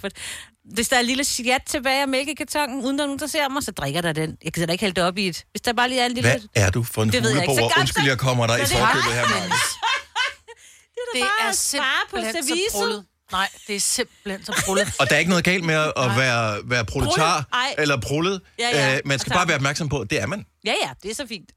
Hvis der er en lille sjat tilbage af mælkekartongen, uden der er nogen, der ser mig, så drikker der den. Jeg kan da ikke hælde det op i et. Hvis der bare lige er en lille... Hvad er du for en Det ved jeg ikke. Så huleboer? Undskyld, jeg kommer dig i det er forkøbet her, bare- Maja. Det bare er at spare på simpelthen så service. brullet. Nej, det er simpelthen så brullet. Og der er ikke noget galt med at at være, være proletar Prullet? Eller prullet. Ja, ja. Øh, man skal Og bare være opmærksom på, at det er man. Ja, ja, det er så fint.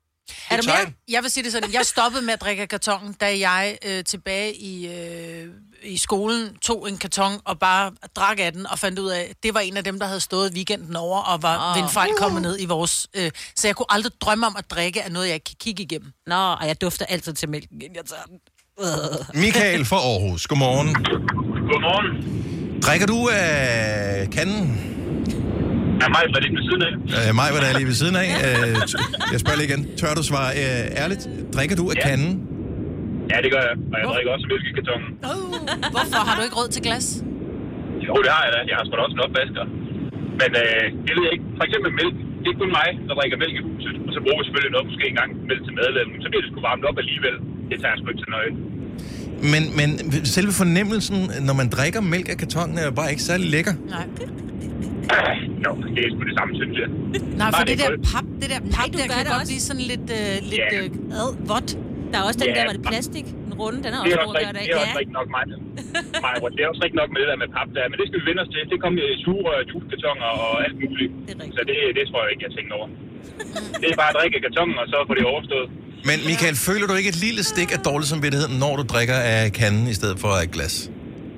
Er du mere? Jeg vil sige det sådan, jeg stoppede med at drikke af kartongen, da jeg øh, tilbage i, øh, i skolen tog en karton og bare drak af den og fandt ud af, at det var en af dem, der havde stået weekenden over og var oh. ved en fejl kommet ned i vores... Øh, så jeg kunne aldrig drømme om at drikke af noget, jeg ikke kan kigge igennem. Nå, og jeg dufter altid til mælken, inden jeg tager den. Øh. Michael fra Aarhus, godmorgen. Godmorgen. Drikker du af kanden? Er mig fra lige ved siden af? Øh, mig var der lige ved siden af. Øh, jeg spørger lige igen. Tør du svare øh, ærligt? Drikker du af Ja. kanden? Ja, det gør jeg. Og jeg drikker også mælk i kartongen. Hvorfor har du ikke råd til glas? Jo, det har jeg da. Jeg har sgu da også en opvasker. Men øh, det ved jeg ikke. For eksempel mælk. Det er kun mig, der drikker mælk i huset. Og så bruger vi selvfølgelig noget, måske en gang mælk til madlavning. Så bliver det sgu varmt op alligevel. Det tager sgu ikke til nøje. Men, men selve fornemmelsen, når man drikker mælk af kartongen, er jo bare ikke særlig lækker. Nej. Jo, det er sgu det samme, synes jeg. Nej, for Bare det der pap, det der pap, du der kan det godt også. blive sådan lidt, øh, lidt Ja. øh, ad, vådt. Der er også den Ja, der, hvor det plastik. Den runde, den er Det også god også, at rigtig, gøre det er det også af. rigtig nok mig. mig. Det er også rigtig nok med det der med pap der. Men det skal vi vende os til. Det kommer i sugerør, juicekartoner og alt muligt. Så det, det tror jeg ikke, jeg tænker over. Det er bare at drikke kartongen, og så får det overstået. Men Michael, føler du ikke et lille stik af dårlig samvittighed, når du drikker af kanden i stedet for af et glas?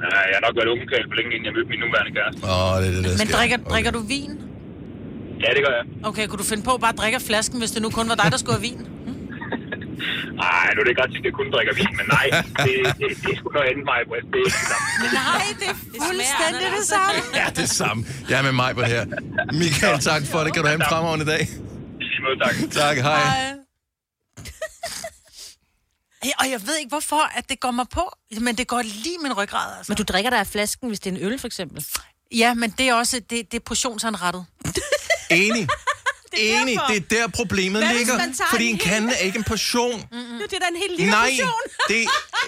Ja, jeg har nok været ungekald for længe, inden jeg mødte min nuværende kæreste. Åh, oh, det er det, der Men sker. drikker, drikker du vin? Ja, det gør jeg. Okay, kunne du finde på at bare drikke af flasken, hvis det nu kun var dig, der skulle have vin? Nej, nu er det ikke ret tit, at jeg kun drikker vin, men nej, det, det, det er sgu noget andet mig, Britt. Det er ikke det samme. Nej, det er fuldstændig det samme. Ja, det er samme. Jeg er med mig på det her. Michael, tak for det. Kan du have en fremragende dag? I lige måde, tak. Tak, hej. Ja, og jeg ved ikke, hvorfor at det går mig på, men det går lige min ryggrad. Altså. Men du drikker der af flasken, hvis det er en øl, for eksempel. Ja, men det er også det, det er portionsanrettet. Enig. Enig, det er der problemet Hvad ligger. Fordi en en kande er ikke en portion. Mm-hmm. Det er da en helt lille Nej, portion.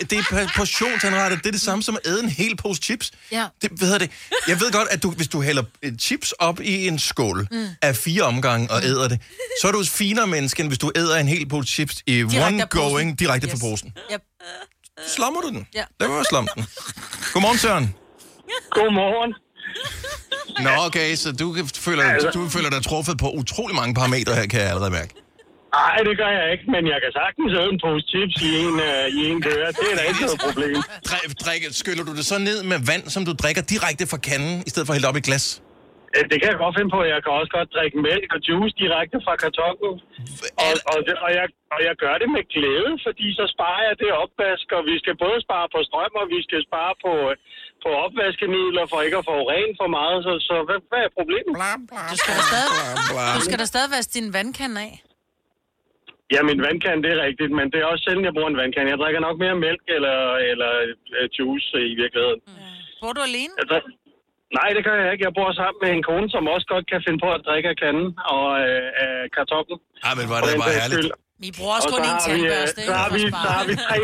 det, det er portionsanrettet. Det er det samme som at æde en hel pose chips. Ja. Det, hvad hedder det? Jeg ved godt, at du, hvis du hælder chips op i en skål Mm. af fire omgange og æder det, så er du et finere menneske, end hvis du æder en hel pose chips i Direkte one going direkte yes. fra posen. Yep. Så slummer du den. Ja. Lad mig slumme den. Godmorgen, Søren. Godmorgen. Nå, okay, så du føler, du føler dig truffet på utrolig mange parametre her, kan jeg allerede mærke. Nej, det gør jeg ikke, men jeg kan sagtens æde en pose chips i en, øh, i en dør. Det er da ikke noget problem. Drik, drik, skyller du det så ned med vand, som du drikker direkte fra kanden, i stedet for at hælde op i et glas? Øh, Det kan jeg godt finde på. Jeg kan også godt drikke mælk og juice direkte fra kartongen. Og, og, det, og, jeg, og jeg gør det med glæde, fordi så sparer jeg det opvask, og vi skal både spare på strøm, og vi skal spare på, øh, på opvaskemidler for ikke at forurene for meget. Så, så hvad, hvad er problemet? Du skal da stadig, du skal da stadig vaske din vandkande af. Ja, min vandkande, det er rigtigt, men det er også sjældent, jeg bruger en vandkande. Jeg drikker nok mere mælk eller, eller øh, juice i virkeligheden. Bor du alene? Drik... Nej, det gør jeg ikke. Jeg bor sammen med en kone, som også godt kan finde på at drikke af kanden og øh, af kartoflen. Ja, men var det bare herligt. Vi bruger også Og kun en vi, øh, tandbørste, Så har vi, ikke? så har vi tre,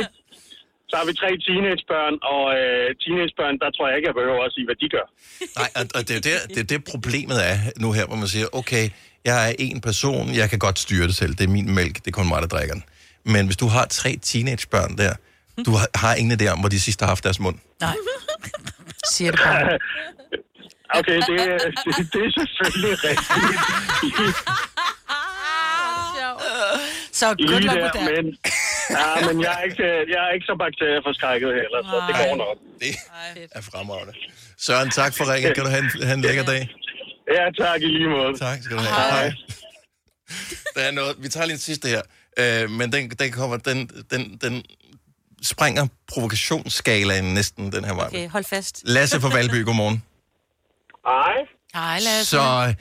så har vi tre teenagebørn, og øh, teenagebørn, der tror jeg ikke, jeg behøver at sige, hvad de gør. Nej, og, og det, er det er det problemet er nu her, hvor man siger, okay, jeg er en person, jeg kan godt styre det selv, det er min mælk, det er kun mig, der drikker den. Men hvis du har tre teenagebørn der, du har, har ingen idé om, hvor de sidst har haft deres mund. Nej. Siger det bare. Okay, det, er- det, det er selvfølgelig rigtigt. Så good luck der, with that. men, Ja, men jeg er ikke, jeg er ikke så bakterieforskrækket heller, så det går nok. Det er fremragende. Søren, tak for ringen. Kan du have en, have en lækker dag? Ja, tak i lige måde. Tak skal du have. Hej. Der er noget, vi tager lige en sidste her, øh, men den, den kommer, den, den, den springer provokationsskalaen næsten den her vej. Okay, hold fast. Lasse fra Valby, godmorgen. Hej. Hej, Lasse. Så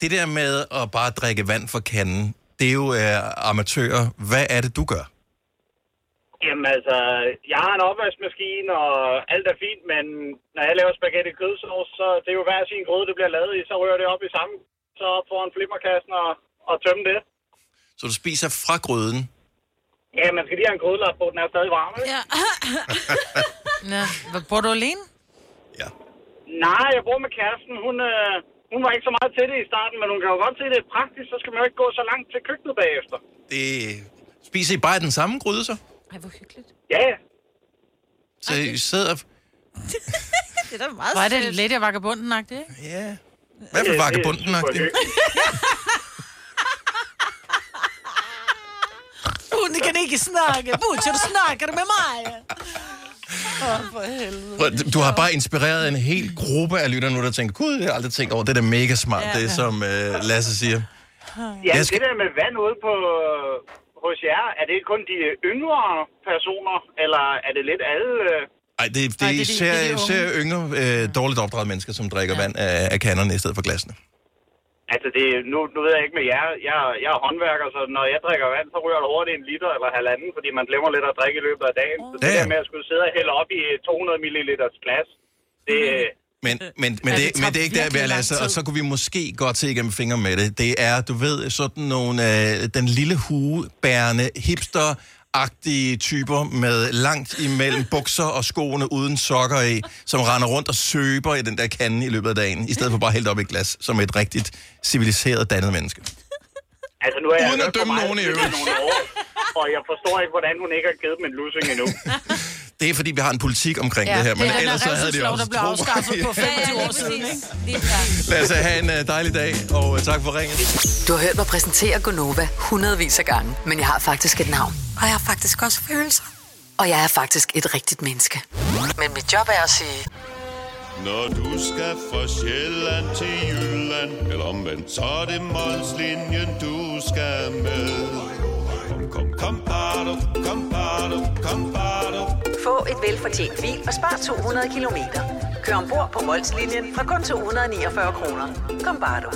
det der med at bare drikke vand fra kanden, det er jo øh, amatører. Hvad er det, du gør? Jamen altså, jeg har en opvaskemaskine, og alt er fint, men når jeg laver spaghetti kødsovs, så det er jo hver sin gryde, det bliver lavet i, så rører det op i samme, så op foran flimmerkassen og, og tømme det. Så du spiser fra gryden? Ja, man skal lige have en grydelap på, den er stadig varm, ikke? Ja. ja. Hvad, Bor du alene? Nej, jeg bor med kæresten. Hun, øh, hun var ikke så meget til det i starten, men hun kan jo godt se, at det er praktisk, så skal man jo ikke gå så langt til køkkenet bagefter. Det... Spiser I bare i den samme gryde, så? Ej, hvor hyggeligt. Ja, Så I sidder... det er da meget er det lidt af vagabunden-agtigt, ikke? Ja. Hvad for vagabunden Hun kan ikke snakke. Butcher, du snakker med mig. Åh, for helvede. Du har bare inspireret en hel gruppe af lyttere nu, der tænker, gud, jeg har aldrig tænkt over, det er da mega smart, Ja. ja. det som øh, Lasse siger. Ja, Jeg skal- det der med vand ude på, hos jer, er det kun de yngre personer, eller er det lidt alle... øh, Ej, det, det, Nej, er det er de- især, det de unge. især yngre, øh, dårligt opdraget mennesker, som drikker ja. vand af, af kanderne i stedet for glasene. Altså, det, nu, nu ved jeg ikke med jer. Jeg, jeg er håndværker, så når jeg drikker vand, så ryger det hurtigt en liter eller halvanden, fordi man glemmer lidt at drikke i løbet af dagen. Så det der med at skulle sidde og hælde op i 200 ml glas, det... Men, men, men, det, men det er ikke der, vi lang Lasse, og så kunne vi måske godt se igennem fingre med det. Det er, du ved, sådan nogle, øh, den lille huebærende hipster agtige typer med langt imellem bukser og skoene uden sokker i, som render rundt og søber i den der kande i løbet af dagen, i stedet for bare det op i et glas, som et rigtigt civiliseret dannet menneske. Altså, nu er jeg Uden at hørt for dømme nogen i øvrigt. nogle år, og jeg forstår ikke, hvordan hun ikke har givet dem en lussing endnu. Det er, fordi vi har en politik omkring Ja, det her, det men er der ellers så havde de revselslov, også... der blev afskaffet på 25 år siden, ikke? Lad os have en uh, dejlig dag, og uh, tak for ringen. Du har hørt mig præsentere Gonova hundredvis af gange, men jeg har faktisk et navn. Og jeg har faktisk også følelser. Og jeg er faktisk et rigtigt menneske. Men mit job er at sige... Når du skal fra Sjælland til Jylland Eller omvendt, så er det Molslinjen, du skal med Kom, kom, kom, bado, kom, bado, kom, bado. Få et velfortjent bil og spar 200 kilometer. Kør ombord på Molslinjen fra kun 249 kroner. Kom bare du.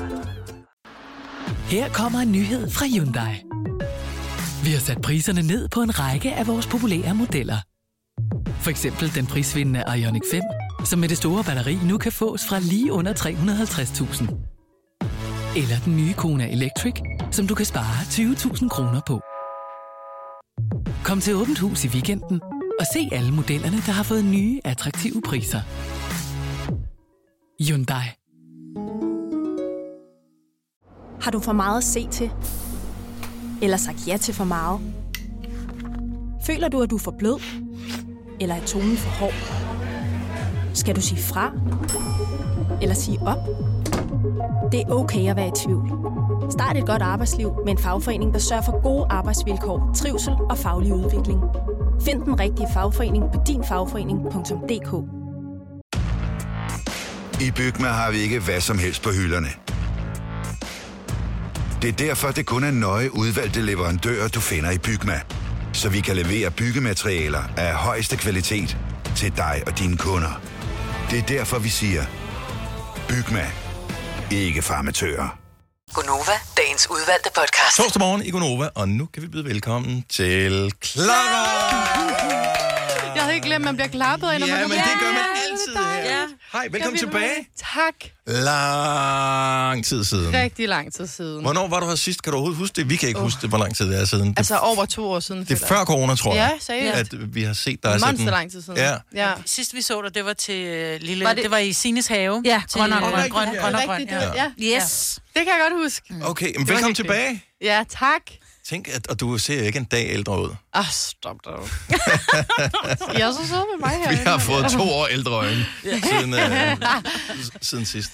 Her kommer en nyhed fra Hyundai. Vi har sat priserne ned på en række af vores populære modeller. For eksempel den prisvindende Ioniq 5, som med det store batteri nu kan fås fra lige under 350.000. Eller den nye Kona Electric, som du kan spare 20.000 kroner på. Kom til Åbent Hus i weekenden og se alle modellerne, der har fået nye, attraktive priser. Hyundai. Har du for meget at se til? Eller sagt ja til for meget? Føler du, at du er for blød? Eller er tonen for hård? Skal du sige fra? Eller sige op? Det er okay at være i tvivl. Start et godt arbejdsliv med en fagforening, der sørger for gode arbejdsvilkår, trivsel og faglig udvikling. Find den rigtige fagforening på dinfagforening.dk I Bygma har vi ikke hvad som helst på hylderne. Det er derfor, det kun er nøje udvalgte leverandører, du finder i Bygma. Så vi kan levere byggematerialer af højeste kvalitet til dig og dine kunder. Det er derfor, vi siger, Bygma. Ikke farmatører. Gonova, dagens udvalgte podcast. Torsdag morgen i Gonova, og nu kan vi byde velkommen til Clara! Jeg havde ikke glemt, at man bliver klappet af, når Ja, man men kommer det gør man altid her. Hej, velkommen tilbage. Tak. Lang tid siden. Rigtig lang tid siden. Hvornår var du her sidst? Kan du overhovedet huske det? Vi kan ikke huske det, hvor lang tid det er siden. Det, Altså over to år siden. det er før corona, tror jeg. Ja, seriøst. At vi har set dig Monster sådan... lang tid siden. Ja. ja. Sidst vi så dig, det var til øh, lille... Var det- det... var i Sines have. Ja, til, grøn og grøn. grøn, og grøn. Ja. ja. Yes. Det kan jeg godt huske. Okay, men velkommen tilbage. Ja, tak. Tænk, at, og du ser ikke en dag ældre ud. Ah, stop dog. I er så søde med mig her. Vi har fået to år ældre øjne siden, øh, siden sidst.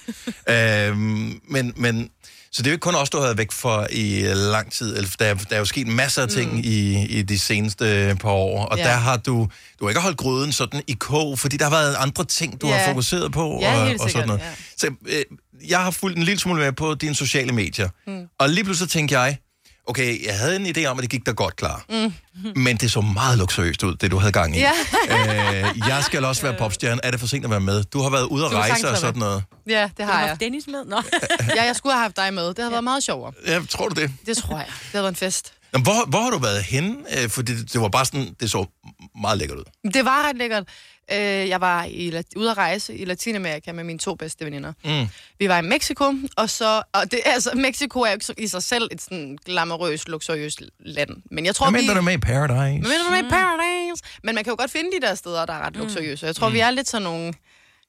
Øhm, men, men Så det er jo ikke kun os, du har været væk for i øh, lang tid. Eller, Der, er- der er jo sket masser af ting mm. i, i de seneste par år, og Ja. der har du, du har ikke holdt gryden sådan i kog, fordi der har været andre ting, du Ja. har fokuseret på. Ja, og, helt og sådan sikkert, noget. ja. Så øh, jeg har fulgt en lille smule med på dine sociale medier, Mm. og lige pludselig tænkte jeg, okay, jeg havde en idé om, at det gik da godt klar. Mm. Men det så meget luksuriøst ud, det du havde gang i. Ja. øh, jeg skal også være popstjerne. Er det for sent at være med? Du har været ude at Du har rejse og sådan noget. Ja, det har jeg. Dennis med? Nå. ja, jeg skulle have haft dig med. Det havde været meget sjovere. Ja, tror du det? Det tror jeg. Det havde været en fest. Nå, Hvor, hvor har du været henne? Øh, Fordi det, det var bare sådan, det så meget lækkert ud. Det var ret lækkert. Øh, Jeg var i, ude at rejse i Latinamerika med mine to bedste veninder. Mm. Vi var i Mexico, og så... Og det, altså, Mexico er jo ikke i sig selv et sådan glamourøst, luksuriøst land. Men jeg tror, Hvad vi... mener du med i Paradise? Men mener du med i Paradise? Men man kan jo godt finde de der steder, der er ret luksuriøse. Jeg tror, Mm. vi er lidt sådan nogle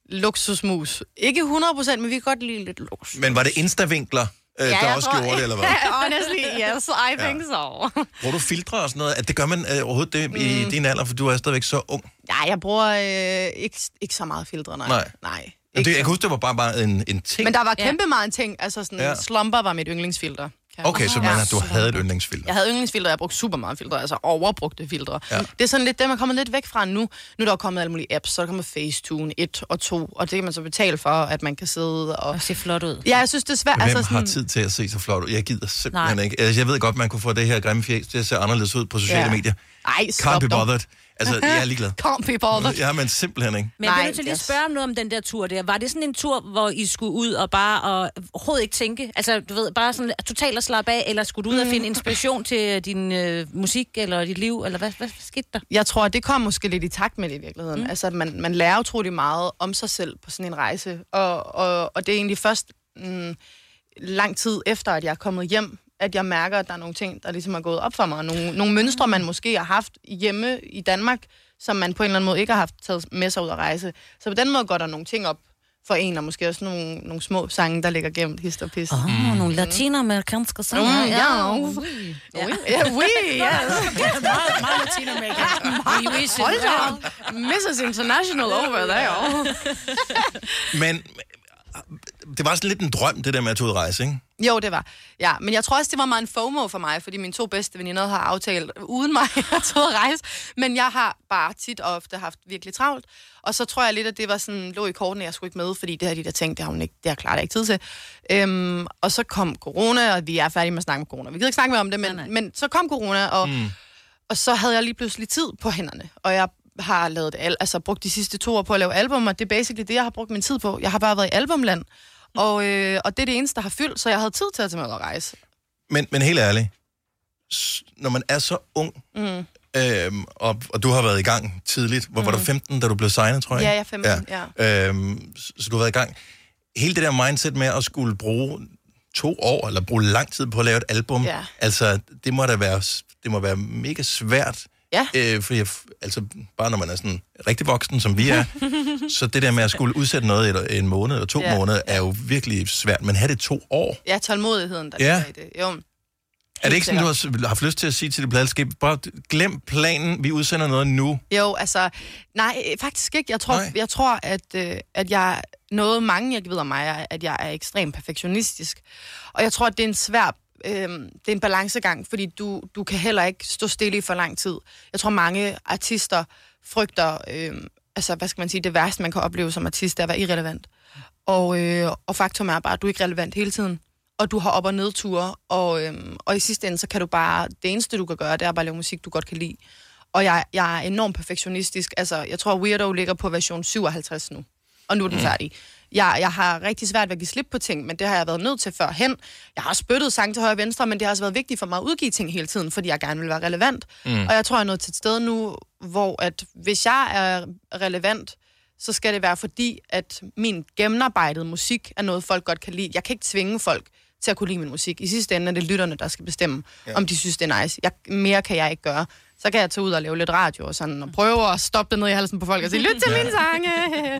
luksusmus. Ikke 100 procent, men vi kan godt lide lidt luksus. Men var det instavinkler, øh, der jeg også tror- gjorde det, eller hvad? Honestly, yes, I Ja. think so. Bruger du filtre og sådan noget? At det gør man øh, overhovedet det i Mm. din alder, for du er stadigvæk så ung. Nej, jeg bruger øh, ikke, ikke så meget filtre, nej. Nej. nej. Men det, jeg kan huske, det var bare, bare en, en ting. Men der var kæmpe meget en ting. Altså sådan, Ja. ja. slumber var mit yndlingsfilter. Okay, så man, du havde et yndlingsfilter. Jeg havde yndlingsfiltre, jeg brugte super meget filtre, altså overbrugte filtre. Ja. Ja. Det er sådan lidt, det man kommet lidt væk fra nu. Nu er der kommet alle mulige apps, så er der kommet Facetune 1 og 2, og det kan man så betale for, at man kan sidde og... Og se flot ud. Ja, jeg synes, det er svært. Hvem altså har sådan, tid til at se så flot ud? Jeg gider simpelthen Nej. ikke. Altså, jeg ved godt, man kunne få det her grimme fjes til at se anderledes ud på sociale Ja. medier. Ej, Can't stop be dog. Altså, jeg er ligeglad. Be bothered. Ja, men simpelthen ikke. Men jeg bliver nødt til lige at yes. spørge om noget om den der tur der. Var det sådan en tur, hvor I skulle ud og bare og overhovedet ikke tænke? Altså, du ved, bare sådan totalt at slappe af, eller skulle du ud og finde inspiration til din øh, musik eller dit liv, eller hvad, hvad skete der? Jeg tror, det kom måske lidt i takt med det i virkeligheden. Mm. Altså, man, man lærer utrolig meget om sig selv på sådan en rejse. Og, og, og det er egentlig først mm, lang tid efter, at jeg er kommet hjem, at jeg mærker, at der er nogle ting, der ligesom er gået op for mig. Nogle, nogle mønstre, man måske har haft hjemme i Danmark, som man på en eller anden måde ikke har haft taget med sig ud at rejse. Så på den måde går der nogle ting op for en, og måske også nogle, nogle små sange, der ligger gemt hist og pis. Åh, oh, mm. nogle latinamerikanske sange. Mm, ja. oui. Ja, ja, oui, ja. meget, meget. Hold da op. Mrs. International over there. Men det var sådan lidt en drøm, det der med at tage ud at rejse, ikke? Jo, det var. Ja, men jeg tror også, det var meget en FOMO for mig, fordi mine to bedste veninder har aftalt uden mig at tage rejse. Men jeg har bare tit og ofte haft virkelig travlt. Og så tror jeg lidt, at det var sådan, lå i kortene, jeg skulle ikke med, fordi det har de der tænkt, det har hun ikke, det har klart ikke tid til. Øhm, og så kom corona, og vi er færdige med at snakke om corona. Vi gider ikke snakke mere om det, men, nej, nej. men så kom corona, og, mm. og så havde jeg lige pludselig tid på hænderne. Og jeg har lavet al, altså brugt de sidste to år på at lave album, og det er basically det, jeg har brugt min tid på. Jeg har bare været i albumland, og, øh, og det er det eneste, der har fyldt, så jeg havde tid til at tage med og rejse. Men, men helt ærligt, når man er så ung, Mm. øhm, og, og du har været i gang tidligt, hvor mm. var du 15, da du blev signet, tror jeg? Ja, jeg er 15, ja. Øhm, så, så du har været i gang. Hele det der mindset med at skulle bruge to år, eller bruge lang tid på at lave et album, Ja. altså, det må da være, det må være mega svært. Ja. Øh, fordi jeg, altså, bare når man er sådan rigtig voksen, som vi er, så det der med at skulle udsætte noget i en måned eller to Ja. måneder, er jo virkelig svært. Men have det to år, Ja, tålmodigheden, der Ja. ligger i det. Jo. er det ikke sådan, du har haft lyst til at sige til dit pladskab, bare glem planen, vi udsender noget nu? Jo, altså, nej, faktisk ikke. Jeg tror, Nej. jeg tror at, øh, at jeg, noget mange, jeg ved om mig, er, at jeg er ekstremt perfektionistisk. Og jeg tror, at det er en svær, øh, det er en balancegang, fordi du, du kan heller ikke stå stille i for lang tid. Jeg tror, mange artister frygter, øh, altså, hvad skal man sige, det værste, man kan opleve som artist, er at være irrelevant. Og, øh, og faktum er bare, at du er ikke relevant hele tiden. Og du har op- og nedture, og, øhm, og i sidste ende, så kan du bare, det eneste du kan gøre, det er bare at lave musik, du godt kan lide. Og jeg, jeg er enormt perfektionistisk. Altså, jeg tror, Weirdo ligger på version 57 nu. Og nu er den mm. Jeg, jeg har rigtig svært ved at give slip på ting, men det har jeg været nødt til førhen. Jeg har spyttet sang til højre og venstre, men det har også været vigtigt for mig at udgive ting hele tiden, fordi jeg gerne vil være relevant. Mm. Og jeg tror, jeg er nået til et sted nu, hvor at hvis jeg er relevant, så skal det være fordi, at min gennemarbejdede musik er noget, folk godt kan lide. Jeg kan ikke tvinge folk til at kunne lide min musik. I sidste ende er det lytterne, der skal bestemme, ja. om de synes, det er nice. Jeg, mere kan jeg ikke gøre. Så kan jeg tage ud og lave lidt radio og sådan, og prøve at stoppe det ned i halsen på folk og sige, lyt til mine sange.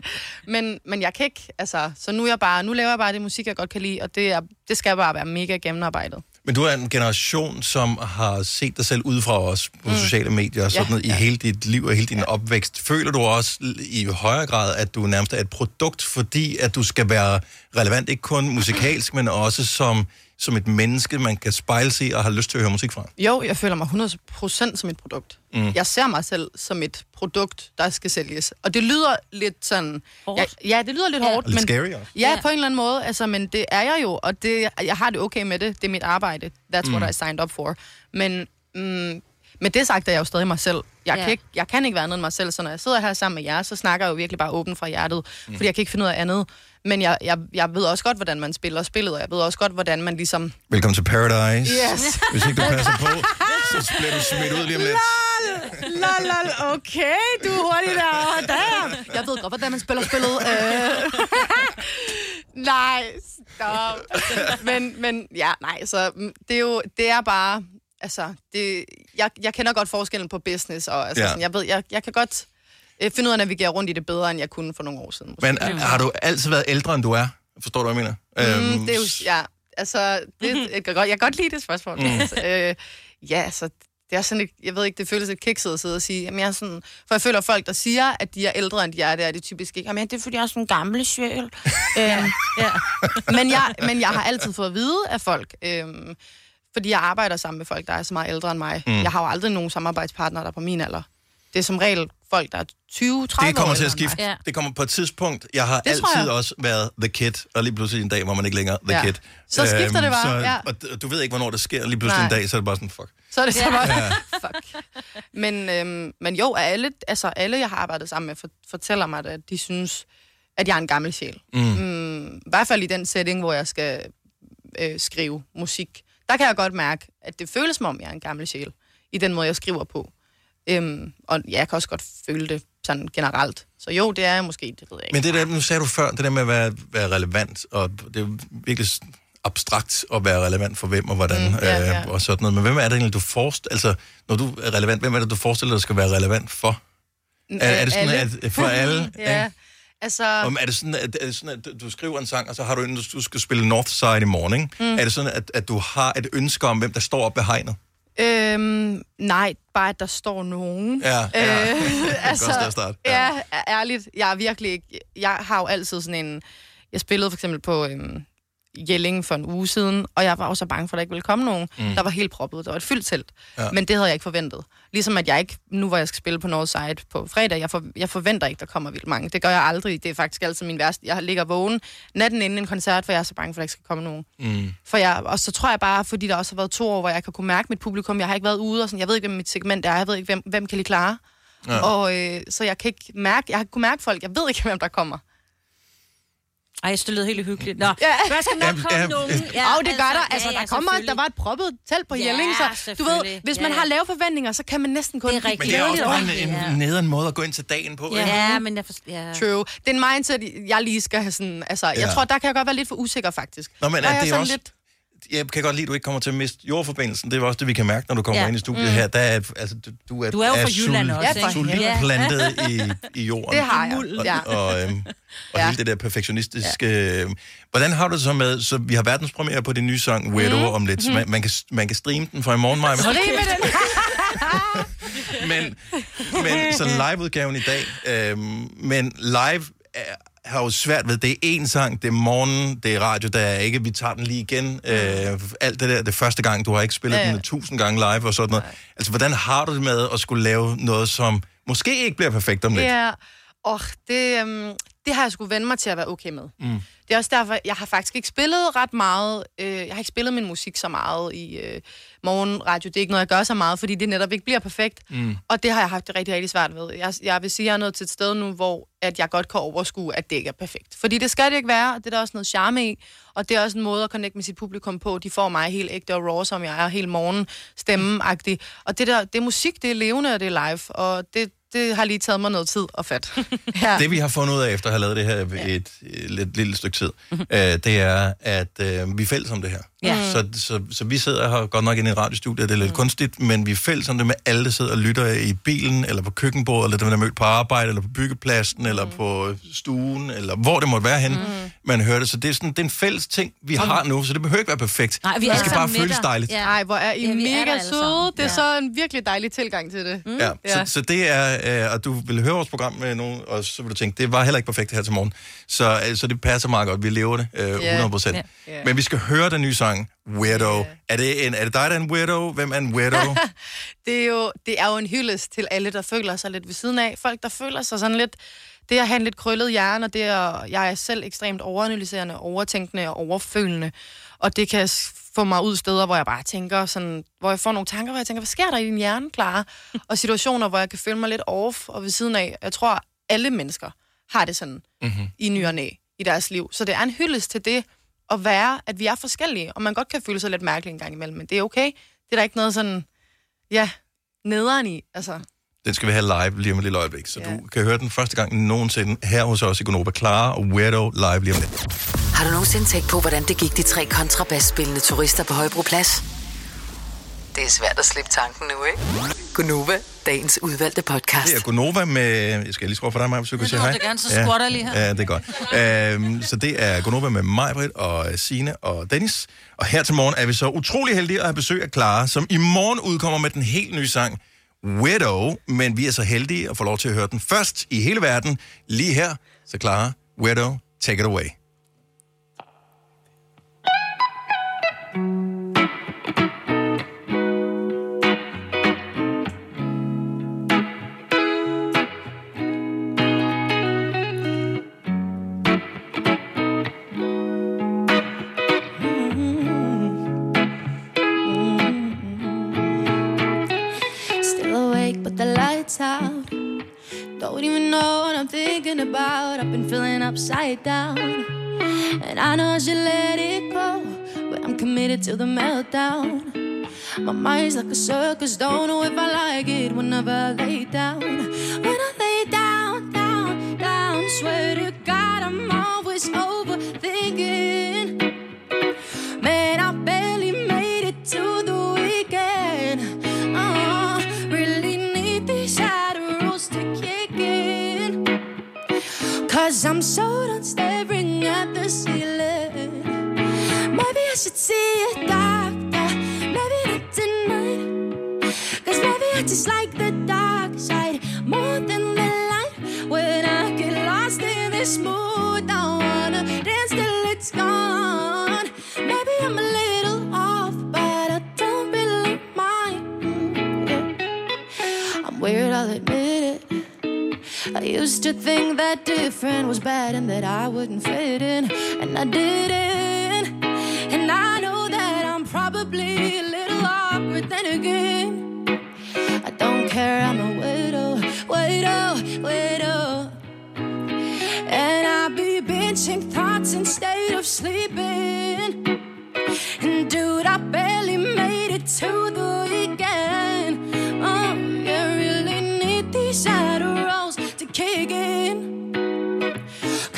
men, men jeg kan ikke, altså, så nu, jeg bare, nu laver jeg bare det musik, jeg godt kan lide, og det, er, det skal bare være mega gennemarbejdet. Men du er en generation, som har set dig selv udefra os på mm. sociale medier og sådan Ja, noget, i ja. hele dit liv og hele din ja. opvækst. Føler du også i højere grad, at du nærmest er et produkt, fordi at du skal være relevant, ikke kun musikalsk, men også som som et menneske, man kan spejle sig og har lyst til at høre musik fra? Jo, jeg føler mig 100% som et produkt. Mm. Jeg ser mig selv som et produkt, der skal sælges. Og det lyder lidt sådan... Ja, ja, det lyder lidt Ja. hårdt. Og lidt men, scary også. Ja, på en eller anden måde. Altså, men det er jeg jo, og det, jeg har det okay med det. Det er mit arbejde. That's Mm. what I signed up for. Men mm, med det sagt er jeg jo stadig mig selv. Jeg, Ja. kan ikke, jeg kan ikke være andet end mig selv, så når jeg sidder her sammen med jer, så snakker jeg jo virkelig bare åbent fra hjertet, Mm. mm. fordi jeg kan ikke finde ud af andet. Men jeg, jeg, jeg ved også godt, hvordan man spiller spillet, og jeg ved også godt, hvordan man ligesom... Velkommen til Paradise. Yes. Hvis ikke du passer på, så bliver du smidt ud lige om lidt. Lol, lol, okay, du er hurtig der. Damn. Jeg ved godt, hvordan man spiller spillet. Øh. nej, stop. Men, men ja, nej, så mm, det er jo, det er bare, altså, det, jeg, jeg kender godt forskellen på business, og altså, ja. sådan, jeg ved, jeg, jeg kan godt øh, finde ud af at navigere rundt i det bedre, end jeg kunne for nogle år siden. måske. Men øh, har du altid været ældre, end du er? Forstår du, hvad jeg mener? Mm, Øhm, det er jo, ja, altså, det, jeg, kan godt, jeg kan godt lide det spørgsmål. Mm. Mm. øh, ja, altså, det er sådan lidt, jeg ved ikke, det føles lidt kikset at sidde og sige, jamen jeg er sådan, for jeg føler at folk, der siger, at de er ældre, end de er, det er det typisk ikke. Jamen det er, fordi jeg er sådan en gammel sjæl. øhm, ja. men, jeg, men jeg har altid fået at vide af folk, øhm, fordi jeg arbejder sammen med folk, der er så meget ældre end mig. Mm. Mm. Jeg har jo aldrig nogen samarbejdspartnere, der er på min alder. Det er som regel folk, der er 20, 30 det kommer år til at skifte. Ja. Det kommer på et tidspunkt. Jeg har Det altid jeg. også været the kid, og lige pludselig en dag var man ikke længere the Ja. kid. Så skifter det bare, så, ja. Og du ved ikke, hvornår det sker. Lige pludselig Nej. en dag, så er det bare sådan, fuck. Så er det så Ja. bare, Ja. fuck. Men, øhm, men jo, alle, altså alle, jeg har arbejdet sammen med, for, fortæller mig, at de synes, at jeg er en gammel sjæl. Mm. Mm, I hvert fald i den setting, hvor jeg skal øh, skrive musik. Der kan jeg godt mærke, at det føles som om, jeg er en gammel sjæl. I den måde, jeg skriver på. Øhm, og ja, jeg kan også godt føle det sådan generelt. Så jo, det er jeg måske, det ved jeg ikke. Men det der, nu sagde du før, det der med at være, være relevant, og det er virkelig abstrakt at være relevant for hvem og hvordan, Mm, ja, ja. øh, og sådan noget. Men hvem er det egentlig, du forestiller, altså, når du er relevant, hvem er det, du forestiller dig skal være relevant for? Er, er det sådan, Alle. at for alle? ja, ikke? altså... Om, er det sådan, at, er det sådan, at du skriver en sang, og så har du en, du skal spille Northside i morgen? Mm. Er det sådan, at, at du har et ønske om, hvem der står op ved hegnet? Øhm, nej, bare at der står nogen. Ja, ja. Øh, et godt starte. Ja. ja, ærligt. Jeg er virkelig ikke... Jeg har jo altid sådan en... Jeg spillede for eksempel på øhm, Jelling for en uge siden, og jeg var også så bange for, at der ikke ville komme nogen. Mm. Der var helt proppet. Der var et fyldt telt. Ja. Men det havde jeg ikke forventet. Ligesom at jeg ikke... Nu hvor jeg skal spille på Northside på fredag, jeg, for, jeg forventer ikke, der kommer vildt mange. Det gør jeg aldrig. Det er faktisk altid min værste. Jeg ligger vågen natten inden en koncert, for jeg er så bange for, at der ikke skal komme nogen. Mm. For jeg, og så tror jeg bare, fordi der også har været to år, hvor jeg kan kunne mærke mit publikum. Jeg har ikke været ude, og sådan, jeg ved ikke, hvem mit segment er. Jeg ved ikke, hvem, hvem kan lide klare. Ja. Og øh, så jeg kan ikke mærke, jeg har kunne mærke folk. Jeg ved ikke, hvem der kommer. Ej, det lyder helt hyggeligt. Nå, Ja. der skal nok komme ja, nogen. Ja, og det gør der. Altså, ja, der ja, kommer, selvfølgelig. der var et proppet telt på Ja, Jelling, så du ved, hvis Ja, man ja. har lave forventninger, så kan man næsten kun... Det er rigtigt. Men det er også bare en, Ja. en nederen måde at gå ind til dagen på. ikke? Ja, men jeg forstår... Ja. True. Det er en mindset, jeg lige skal have sådan... Altså, jeg Ja. tror, der kan jeg godt være lidt for usikker, faktisk. Nå, men Der er jeg det også... Jeg kan godt lide, at du ikke kommer til at miste jordforbindelsen. Det er også det, vi kan mærke, når du kommer Ja. ind i studiet Mm. her. Der er, altså, du, du er, Du er jo fra Jylland sol- også, ikke? solidt Ja. plantet i, i jorden. Det har jeg, Og, ja. og, øhm, og Ja. hele det der perfektionistiske... Ja. Hvordan har du det så med... Så vi har verdenspremiere på din nye sang, Weirdo, mm. om lidt. Mhm. man, man, kan, man kan streame den fra i morgen, Maja. Med den. men, men så liveudgaven i dag, øhm, men live er, har jo svært ved, det er en sang, det er morgen, det er radio, der er ikke, vi tager den lige igen. Øh, alt det der, det er første gang, du har ikke spillet Ja, den tusind gange live og sådan noget. Altså, hvordan har du det med at skulle lave noget, som måske ikke bliver perfekt om lidt? Ja, og det, øhm, det har jeg skulle vende mig til at være okay med. Mm. Det er også derfor, jeg har faktisk ikke spillet ret meget. Øh, jeg har ikke spillet min musik så meget i øh, morgenradio. Det er ikke noget, jeg gør så meget, fordi det netop ikke bliver perfekt. Mm. Og det har jeg haft det rigtig, rigtig svært ved. Jeg, jeg vil sige, at jeg er nået til et sted nu, hvor at jeg godt kan overskue, at det ikke er perfekt. Fordi det skal det ikke være, og det er der også noget charme i. Og det er også en måde at connecte med sit publikum på. De får mig helt ægte og raw, som jeg er, helt morgen stemmeagtig. Og det der, det er musik, det er levende, og det er live. Og det, det har lige taget mig noget tid at fat. ja. Det vi har fundet ud af, efter at have lavet det her ja. et, et lidt lille stykke tid, øh, det er, at øh, vi er fælles om det her. Ja. Så, så, så vi sidder her godt nok inde i et radiostudie, det er lidt mm. kunstigt, men vi er fælles om det med alle, der sidder og lytter i bilen, eller på køkkenbordet, eller dem, der er mødt på arbejde, eller på byggepladsen, mm. eller på stuen, eller hvor det måtte være henne, mm. man hører det. Så det er, sådan, det er en fælles ting, vi har nu, så det behøver ikke være perfekt. Nej, vi er det skal bare føles dejligt. Ja. Ej, hvor er I Ja, er mega alle søde. Det er Ja. så en virkelig dejlig tilgang til det. Mm. Ja, så, så det er øh, og du vil høre vores program med nogen, og så vil du tænke, det var heller ikke perfekt her til morgen. Så, øh, så det passer meget godt. Vi lever det øh, 100%. Ja. Ja. Men vi skal høre den nye sang, Weirdo. Er, det en, er det dig, der er en weirdo? Hvem er en weirdo? det, er jo, det er jo en hyldest til alle, der føler sig lidt ved siden af. Folk, der føler sig sådan lidt... Det at have en lidt krøllet hjerne, og det er, jeg er selv ekstremt overanalyserende, overtænkende og overfølende. Og det kan få mig ud steder, hvor jeg bare tænker sådan, hvor jeg får nogle tanker, hvor jeg tænker, hvad sker der i din hjerne, Clara? og situationer, hvor jeg kan føle mig lidt off og ved siden af. Jeg tror, alle mennesker har det sådan mm-hmm. i ny og næ i deres liv. Så det er en hyldest til det at være, at vi er forskellige, og man godt kan føle sig lidt mærkelig en gang imellem, men det er okay. Det er der ikke noget sådan, ja, nederen i. Altså, Den skal vi have live lige om et lille øjeblik, så du kan høre den første gang nogensinde her hos os i Gonova. Clara og Weirdo live lige om lidt. Har du nogensinde tænkt på, hvordan det gik de tre kontrabasspillende turister på Højbroplads? Det er svært at slippe tanken nu, ikke? Gunova, dagens udvalgte podcast. Det er Gonova med... Jeg skal lige skrue for dig, Maja, hvis du kan Ja, sige hej. du gerne, så squatter jeg lige her. Ja, det er godt. Øhm, så det er Gonova med Majbrit og Sine og Dennis. Og her til morgen er vi så utrolig heldige at have besøg af Clara, som i morgen udkommer med den helt nye sang Widow. Men vi er så heldige at få lov til at høre den først i hele verden, lige her. Så Clara, Widow, take it away. Thinking about. I've been feeling upside down. And I know I should let it go. But I'm committed to the meltdown. My mind's like a circus, don't know if I like it whenever I lay down. When I lay down, down, down, swear to God, I'm always overthinking. I'm so to think that different was bad and that I wouldn't fit in, and I didn't. And I know that I'm probably a little awkward then again. I don't care, I'm a widow, widow, widow. And I be binging thoughts instead of sleeping.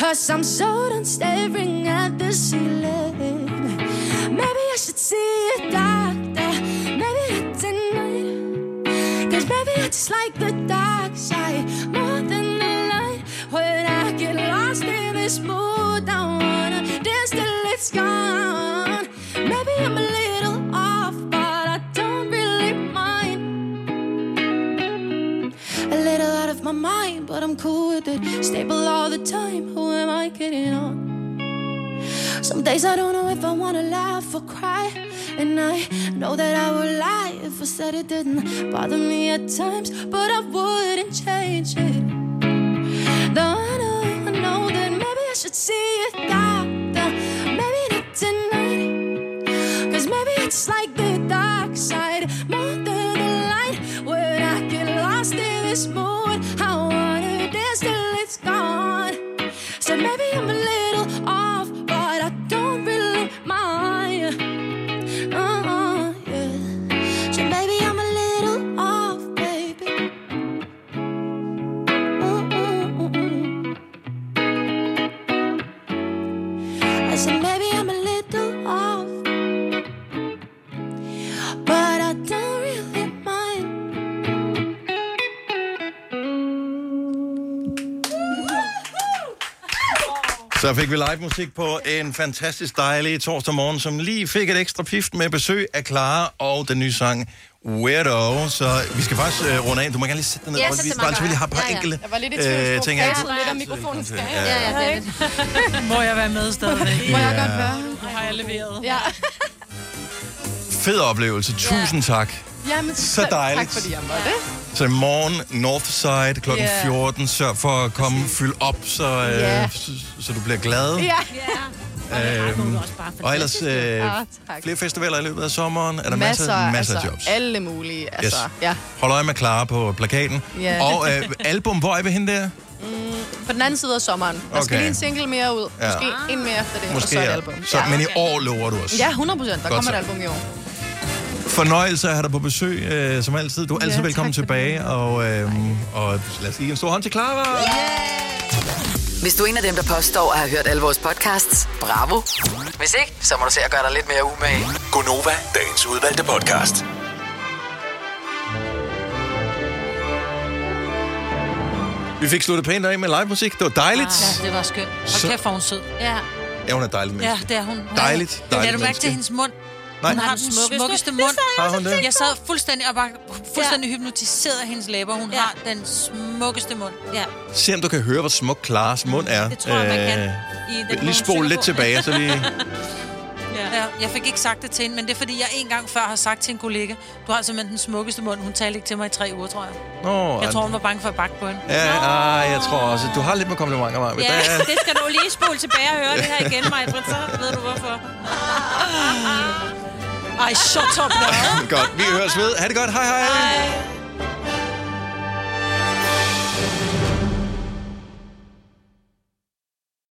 Cause I'm so done staring at the ceiling. Maybe I should see a doctor. Maybe not tonight. Cause maybe I just like the dark side more than the light. When I get lost in this mood, I wanna dance till it's gone. Cool with it. Stable all the time. Who am I kidding on? Some days I don't know if I wanna laugh or cry. And I know that I would lie if I said it didn't bother me at times, but I wouldn't change it. Though I know, I know that maybe I should see a doctor. Maybe not tonight. Cause maybe I just like vi live musik på en fantastisk dejlig torsdag morgen, som lige fik et ekstra pift med besøg af Clara og den nye sang Weirdo. Så vi skal faktisk uh, runde af. Du må gerne lige sætte dig ned. Ja, vi bare lige har et par Ja, ja. enkelte Jeg var lidt i øh, tvivl. ting. Jeg jeg- sidder lidt af mikrofonen skal. Ja. Ja, ja, det. Må jeg være med stadigvæk? Må jeg godt være? Nu har jeg leveret. Ja. Fed oplevelse. Tusind tak. Jamen, Så dejligt. Tak fordi jeg måtte. Så i morgen, Northside, kl. Ja. 14. Sørg for at komme fylde op, så, øh, Ja. så, så du bliver glad. Ja. Øhm, og ellers øh, Ah, tak. flere festivaler i løbet af sommeren. Er der masser, masser, masser altså, af jobs. alle mulige. Altså, Yes. ja. Hold øje med Clara på plakaten. Ja. Og øh, album, hvor er vi henne der? På den anden side af sommeren. Der skal Okay. lige en single mere ud. Ja. Måske en mere efter det, og Måske så et ja. album. Så, Men i år lover du os. Ja, 100 procent. Der Godt kommer et så. album i år. Fornøjelse at have dig på besøg, øh, som altid. Du er altid Ja, velkommen tilbage. Og, øh, og lad os give en stor hånd til Clara. Hvis du er en af dem, der påstår at have hørt alle vores podcasts, bravo. Hvis ikke, så må du se at gøre dig lidt mere umage. Gonova, dagens udvalgte podcast. Vi fik sluttet pænt af med live musik. Det var dejligt. Ja, det var skønt. Så- Og kæft, hvor er hun sød. Ja. Ja, hun er dejlig. Ja, det er hun. Dejligt, dejligt lad du mærke menneske. til hendes mund? Nej. Hun har den smukkeste. smukkeste mund. Har hun det? Jeg sad fuldstændig og var fuldstændig hypnotiseret af hendes læber. Hun har den smukkeste mund. Ja. Se om du kan høre, hvor smuk Klares mund er. Det tror jeg, man kan. Øh, I den Lige synger lidt tilbage, så vi... Ja. Jeg fik ikke sagt det til hende, men det er fordi, jeg en gang før har sagt til en kollega, du har simpelthen den smukkeste mund. Hun talte ikke til mig i tre uger, tror jeg. Nå, Jeg tror, hun var bange for at bakke på hende. Ja, ah, jeg tror også, du har lidt med komplimenter, Maja. Ja, det skal du lige spole tilbage og høre det her igen, Maja, så ved du hvorfor. Ej, shut up now. Godt, vi høres ved. Ha' det godt. Hej hej. Hej.